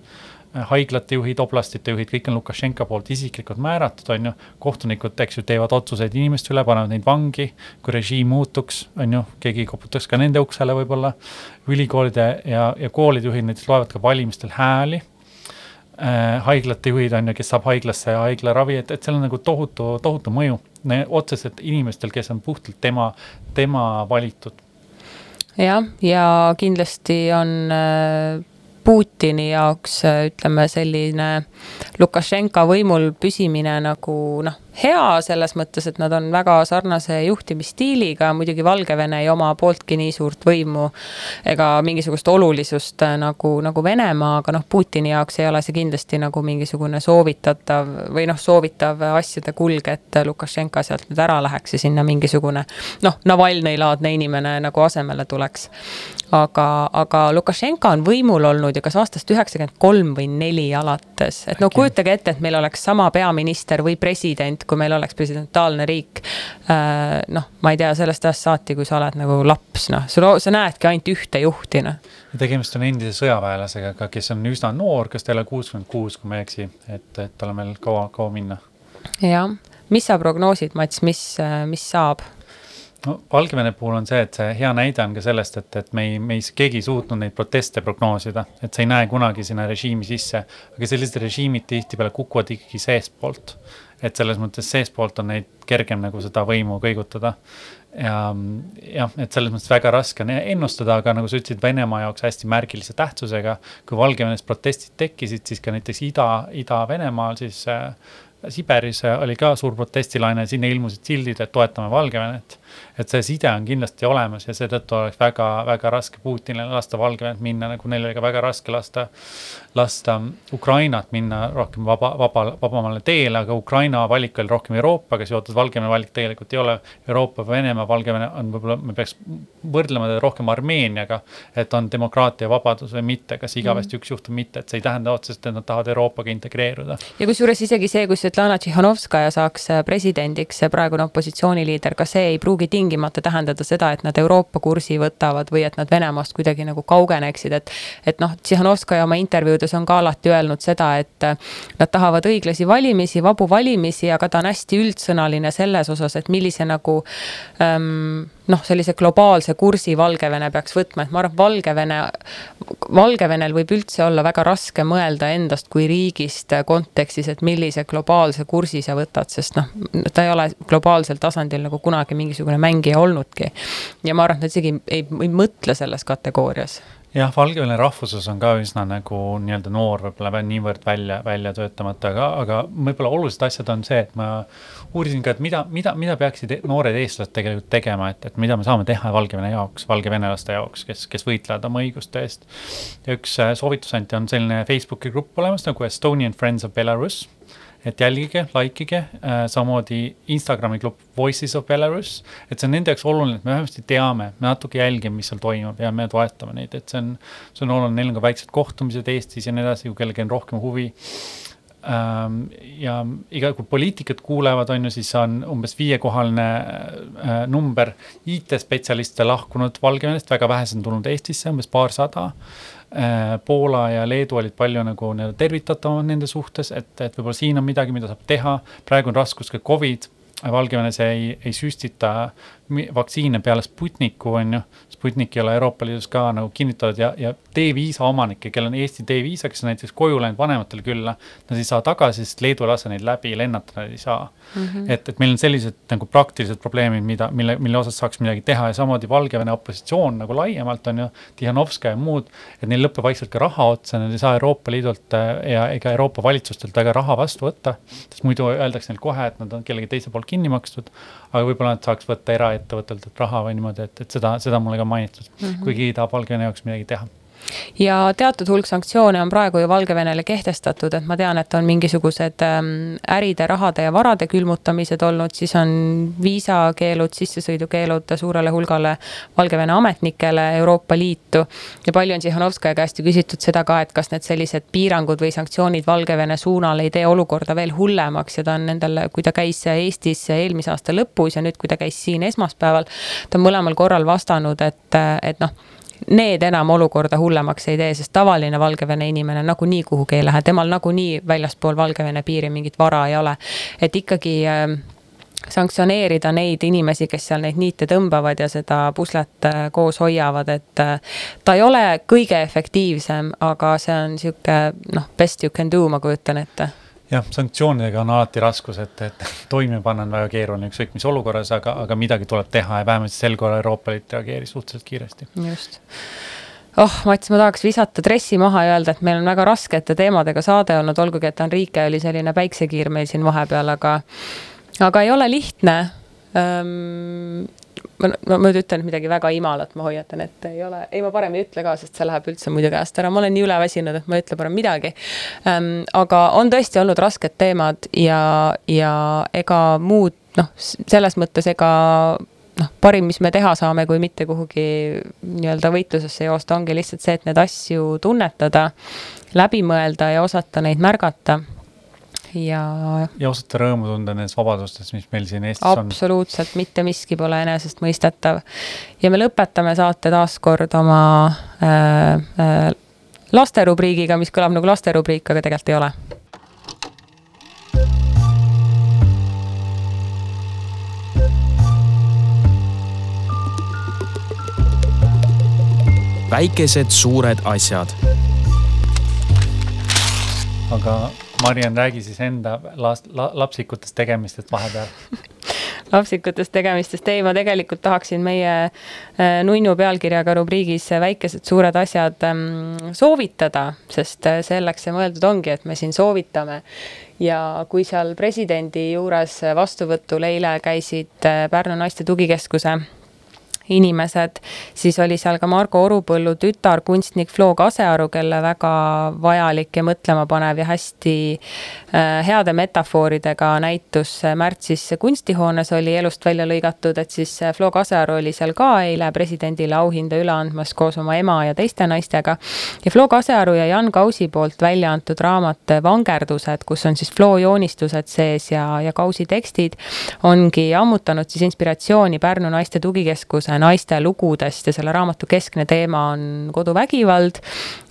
haiglate juhid, oblastite juhid, kõik on Lukašenka poolt isiklikult määratud, on ju. kohtunikud, eks ju, teevad otsuseid inimeste üle, panevad neid vangi. kui režiim muutuks, on ju, keegi koputaks ka nende uksele võib-olla. ülikoolide ja, ja koolide juhid näiteks loevad ka valimistel hääli äh,. haiglate juhid on ju, kes saab haiglasse haiglaravi, et, et seal on nagu tohutu, tohutu mõju. otseselt inimestel, kes on puhtalt tema, tema valitud jah, ja kindlasti on äh Putini jaoks ütleme selline Lukašenka võimul püsimine nagu noh, hea selles mõttes, et nad on väga sarnase juhtimisstiiliga, muidugi Valgevene ei oma pooltki nii suurt võimu ega mingisugust olulisust äh, nagu, nagu Venemaa, aga noh, Putini jaoks ei ole see kindlasti nagu mingisugune soovitatav või noh, soovitav asjade kulg, et Lukašenka sealt nüüd ära läheks ja sinna mingisugune noh, Navalnõi-laadne inimene nagu asemele tuleks. Aga, aga Lukašenka on võimul olnud ju kas aastast üheksakümmend kolm või neli alates, et no kujutage ette, et meil oleks sama peaminister või president, kui meil oleks presidentaalne riik. noh, ma ei tea, sellest ajast saati, kui sa oled nagu laps, noh, sa, sa näedki ainult ühte juhti, noh. ja tegemist on endise sõjaväelasega ka, kes on üsna noor, kas ta ei ole kuuskümmend kuus, kui ma ei eksi, et, et tal on veel kaua, kaua minna. jah, mis sa prognoosid, Mats, mis, mis saab? No Valgevene puhul on see, et see hea näide on ka sellest, et, et me ei, me ei, keegi ei suutnud neid proteste prognoosida, et sa ei näe kunagi sinna režiimi sisse, aga sellised režiimid tihtipeale kukuvad ikkagi seestpoolt. et selles mõttes seestpoolt on neid kergem nagu seda võimu kõigutada. ja jah, et selles mõttes väga raske on ennustada, aga nagu sa ütlesid, Venemaa jaoks hästi märgilise tähtsusega. kui Valgevenes protestid tekkisid, siis ka näiteks Ida, Ida-Venemaal siis äh, Siberis oli ka suur protestilaine, sinna ilmusid sildid, et toetame Valgevenet. Et see side on kindlasti olemas ja seetõttu oleks väga-väga raske Putinile lasta Valgevenet minna, nagu neil oli ka väga raske lasta, lasta Ukrainat minna rohkem vaba, vaba, vabamale teele, aga Ukraina valik oli rohkem Euroopaga seotud, Valgevene valik tegelikult ei ole Euroopa Venemaa, Valgevene on võib-olla, me peaks võrdlema teda rohkem Armeeniaga, et on demokraatia vabadus või mitte, kas igavesti mm. üks juhtub, mitte, et see ei tähenda otseselt, et nad tahavad Euroopaga integreeruda. ja kusjuures isegi see, kui Svetlana Tšihhanovskaja saaks presidendiks, see praegune opositsiooniliider, ka see ei pruugi tingimata tähendada seda, et nad Euroopa kursi võtavad või et nad Venemaast kuidagi nagu kaugeneksid, et et noh, Tšihhanovskaja oma intervjuudes on ka alati öelnud seda, et nad tahavad õiglasi valimisi, vabu valimisi, aga ta on hästi üldsõnaline selles osas, et millise nagu ähm, noh, sellise globaalse kursi Valgevene peaks võtma, et ma arvan, Valgevene, Valgevenel võib üldse olla väga raske mõelda endast kui riigist kontekstis, et millise globaalse kursi sa võtad, sest noh, ta ei ole globaalsel tasandil nagu kunagi mingisugune mängija olnudki. ja ma arvan, et nad isegi ei, ei mõtle selles kategoorias jah, Valgevene rahvuses on ka üsna nagu nii-öelda noor, võib-olla niivõrd välja, välja töötamata, aga, aga võib-olla olulised asjad on see, et ma uurisin ka, et mida, mida, mida peaksid e-, noored eestlased tegelikult tegema, et, et mida me saame teha Valgevene jaoks, valgevenelaste jaoks, kes, kes võitlevad oma õiguste eest. ja üks äh, soovitus anti, on selline Facebooki grupp olemas nagu Estonian Friends of Belarus et jälgige, like ige äh,, samamoodi Instagrami klubb Voices of Belarus. et see on nende jaoks oluline, et me vähemasti teame, me natuke jälgime, mis seal toimub ja me toetame neid, et see on, see on oluline, neil on ka väiksed kohtumised Eestis ja nii edasi, kui kellelgi on rohkem huvi ähm,. ja iga, kui poliitikud kuulevad, on ju, siis on umbes viiekohaline äh, number IT-spetsialiste lahkunud Valgevenest, väga vähesed on tulnud Eestisse, umbes paarsada Äh, Poola ja Leedu olid palju nagu nii-öelda tervitatavamad nende suhtes, et, et võib-olla siin on midagi, mida saab teha. praegu on raskus ka Covid, Valgevenes ei, ei süstita vaktsiine peale Sputniku, on ju. Sputnik ei ole Euroopa Liidus ka nagu kinnitatud ja, ja D-viisa omanikke, kellel on Eesti D-viisa, kes on näiteks koju läinud vanematele külla. Nad ei saa tagasi, sest Leedu ei lase neid läbi, lennata nad ei saa mm. -hmm. et, et meil on sellised nagu praktilised probleemid, mida, mille, mille osas saaks midagi teha ja samamoodi Valgevene opositsioon nagu laiemalt on ju. Tihhanovskaja ja muud, et neil lõpeb vaikselt ka raha otsa, nad ei saa Euroopa Liidult äh, ja ega Euroopa valitsustelt väga raha vastu võtta. sest muidu öeldakse neile kohe, et nad on kellegi teise poolt kinni makstud. aga võib-olla nad saaks võtta era ettevõtetelt raha või niimoodi, et, et seda, seda mulle ka mainitud mm, -hmm. kui keegi tahab Valgevene jaoks midagi teha ja teatud hulk sanktsioone on praegu ju Valgevenele kehtestatud, et ma tean, et on mingisugused ähm, äride, rahade ja varade külmutamised olnud, siis on viisakeelud, sissesõidukeelud suurele hulgale Valgevene ametnikele Euroopa Liitu. ja palju on Tihhanovskaja käest ju küsitud seda ka, et kas need sellised piirangud või sanktsioonid Valgevene suunal ei tee olukorda veel hullemaks ja ta on nendel, kui ta käis Eestis eelmise aasta lõpus ja nüüd, kui ta käis siin esmaspäeval, ta on mõlemal korral vastanud, et, et noh need enam olukorda hullemaks ei tee, sest tavaline Valgevene inimene nagunii kuhugi ei lähe, temal nagunii väljaspool Valgevene piiri mingit vara ei ole. et ikkagi äh, sanktsioneerida neid inimesi, kes seal neid niite tõmbavad ja seda puslet äh, koos hoiavad, et äh, ta ei ole kõige efektiivsem, aga see on sihuke noh, best you can do, ma kujutan ette jah, sanktsioonidega on alati raskus, et, et toime panna on väga keeruline ükskõik mis olukorras, aga, aga midagi tuleb teha ja vähemalt sel korral Euroopa Liit reageeris suhteliselt kiiresti. just oh, Mats, ma tahaks visata dressi maha ja öelda, et meil on väga raskete teemadega saade olnud, olgugi et Enrique oli selline päiksekiir meil siin vahepeal, aga aga ei ole lihtne ma, ma, nüüd ütlen midagi väga imalat, ma hoiatan, et ei ole, ei, ma parem ei ütle ka, sest see läheb üldse muidu käest ära, ma olen nii üleväsinud, et ma ei ütle parem midagi ähm,. aga on tõesti olnud rasked teemad ja, ja ega muud noh, selles mõttes ega noh, parim, mis me teha saame, kui mitte kuhugi nii-öelda võitlusesse joosta, ongi lihtsalt see, et neid asju tunnetada, läbi mõelda ja osata neid märgata ja. ja osata rõõmu tunda nendest vabadustest, mis meil siin Eestis on. absoluutselt, mitte miski pole enesestmõistetav. ja me lõpetame saate taas kord oma äh, äh, lasterubriigiga, mis kõlab nagu lasterubriik, aga tegelikult ei ole väikesed suured asjad. aga Mariann, räägi siis enda last la,, lapsikutest tegemistest vahepeal lapsikutest tegemistest, ei, ma tegelikult tahaksin meie äh, nunnu pealkirjaga rubriigis Väikesed suured asjad ähm, soovitada, sest äh, selleks see mõeldud ongi, et me siin soovitame. ja kui seal presidendi juures vastuvõtul eile käisid äh, Pärnu Naiste Tugikeskuse inimesed, siis oli seal ka Margo Orupõllu tütar, kunstnik Flo Kasearu, kelle väga vajalik ja mõtlemapanev ja hästi äh, heade metafooridega näitus märtsis kunstihoones oli elust välja lõigatud, et siis Flo Kasearu oli seal ka eile presidendile auhinda üle andmas koos oma ema ja teiste naistega. ja Flo Kasearu ja Jan Kausi poolt välja antud raamat Vangerdused, kus on siis Flo joonistused sees ja, ja Kausi tekstid, ongi ammutanud siis inspiratsiooni Pärnu Naiste Tugikeskuse naiste lugudest ja selle raamatu keskne teema on koduvägivald.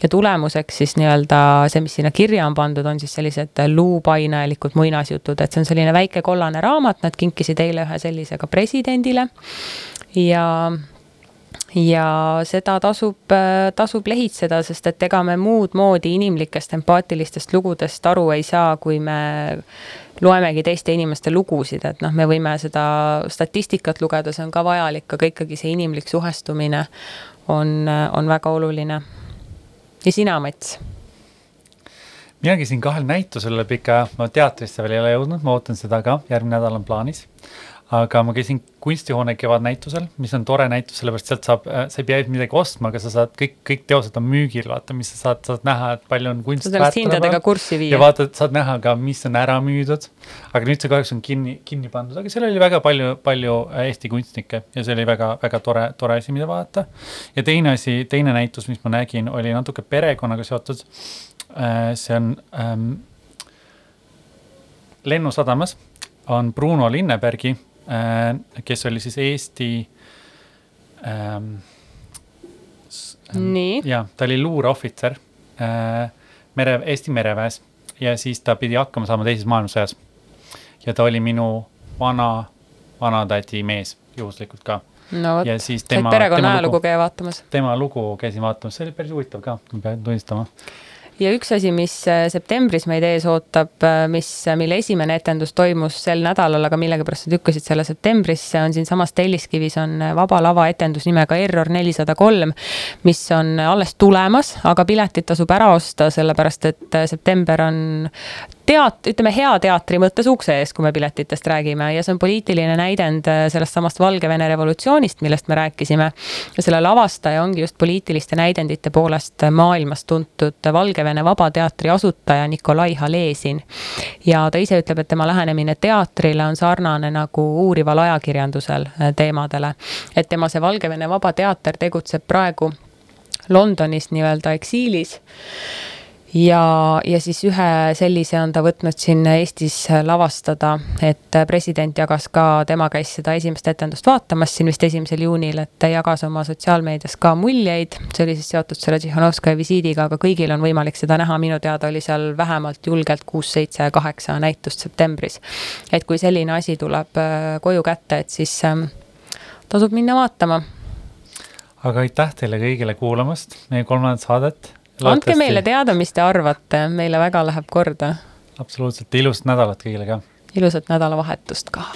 ja tulemuseks siis nii-öelda see, mis sinna kirja on pandud, on siis sellised luupainelikud muinasjutud, et see on selline väike kollane raamat, nad kinkisid eile ühe sellise ka presidendile. ja ja seda tasub, tasub lehitseda, sest et ega me muud moodi inimlikest empaatilistest lugudest aru ei saa, kui me loemegi teiste inimeste lugusid, et noh, me võime seda statistikat lugeda, see on ka vajalik, aga ikkagi see inimlik suhestumine on, on väga oluline. ja sina, Mats? mina käisin kahel näitusel üle pika aja, ma teatrisse veel ei ole jõudnud, ma ootan seda ka, järgmine nädal on plaanis aga ma käisin kunstihoone kevadnäitusel, mis on tore näitus, sellepärast sealt saab, äh, sa ei pea midagi ostma, aga sa saad kõik, kõik teosed on müügil, vaata, mis sa saad, saad näha, et palju on kunst. sa saad hindadega kurssi viia. ja vaatad, saad näha ka, mis on ära müüdud. aga nüüd see kahjuks on kinni, kinni pandud, aga seal oli väga palju, palju äh, Eesti kunstnikke ja see oli väga, väga tore, tore asi, mida vaadata. ja teine asi, teine näitus, mis ma nägin, oli natuke perekonnaga seotud. Äh, see on ähm, Lennusadamas on Bruno Linnebergi kes oli siis Eesti ähm,. nii. jah, ta oli luureohvitser äh, mere, Eesti mereväes ja siis ta pidi hakkama saama teises maailmasõjas. ja ta oli minu vana, vanatädi mees juhuslikult ka. no vot, said perekonna ajalugu käia vaatamas. tema lugu käisin vaatamas, see oli päris huvitav ka, ma pean tunnistama ja üks asi, mis äh, septembris meid ees ootab, äh, mis, äh, mille esimene etendus toimus sel nädalal, aga millegipärast nad lükkasid selle septembrisse, on siinsamas Telliskivis on Vaba Lava etendus nimega Error nelisada kolm, mis on alles tulemas, aga piletid tasub ära osta, sellepärast et september on teat-, ütleme hea teatri mõttes ukse ees, kui me piletitest räägime ja see on poliitiline näidend äh, sellest samast Valgevene revolutsioonist, millest me rääkisime. ja selle lavastaja ongi just poliitiliste näidendite poolest maailmas tuntud Valgevene Vaba Teatri asutaja Nikolai Halesin. ja ta ise ütleb, et tema lähenemine teatrile on sarnane nagu uurival ajakirjandusel äh, teemadele. et tema see Valgevene Vaba Teater tegutseb praegu Londonis nii-öelda eksiilis ja, ja siis ühe sellise on ta võtnud siin Eestis lavastada, et president jagas ka, tema käis seda esimest etendust vaatamas siin vist esimesel juunil, et jagas oma sotsiaalmeedias ka muljeid. see oli siis seotud selle Tšihhanovskaja visiidiga, aga kõigil on võimalik seda näha, minu teada oli seal vähemalt julgelt kuus, seitse, kaheksa näitust septembris. et kui selline asi tuleb äh, koju kätte, et siis ähm, tasub minna vaatama. aga aitäh teile kõigile kuulamast meie kolmandat saadet andke meile teada, mis te arvate, meile väga läheb korda. absoluutselt, ilusat nädalat kõigile ka. ilusat nädalavahetust ka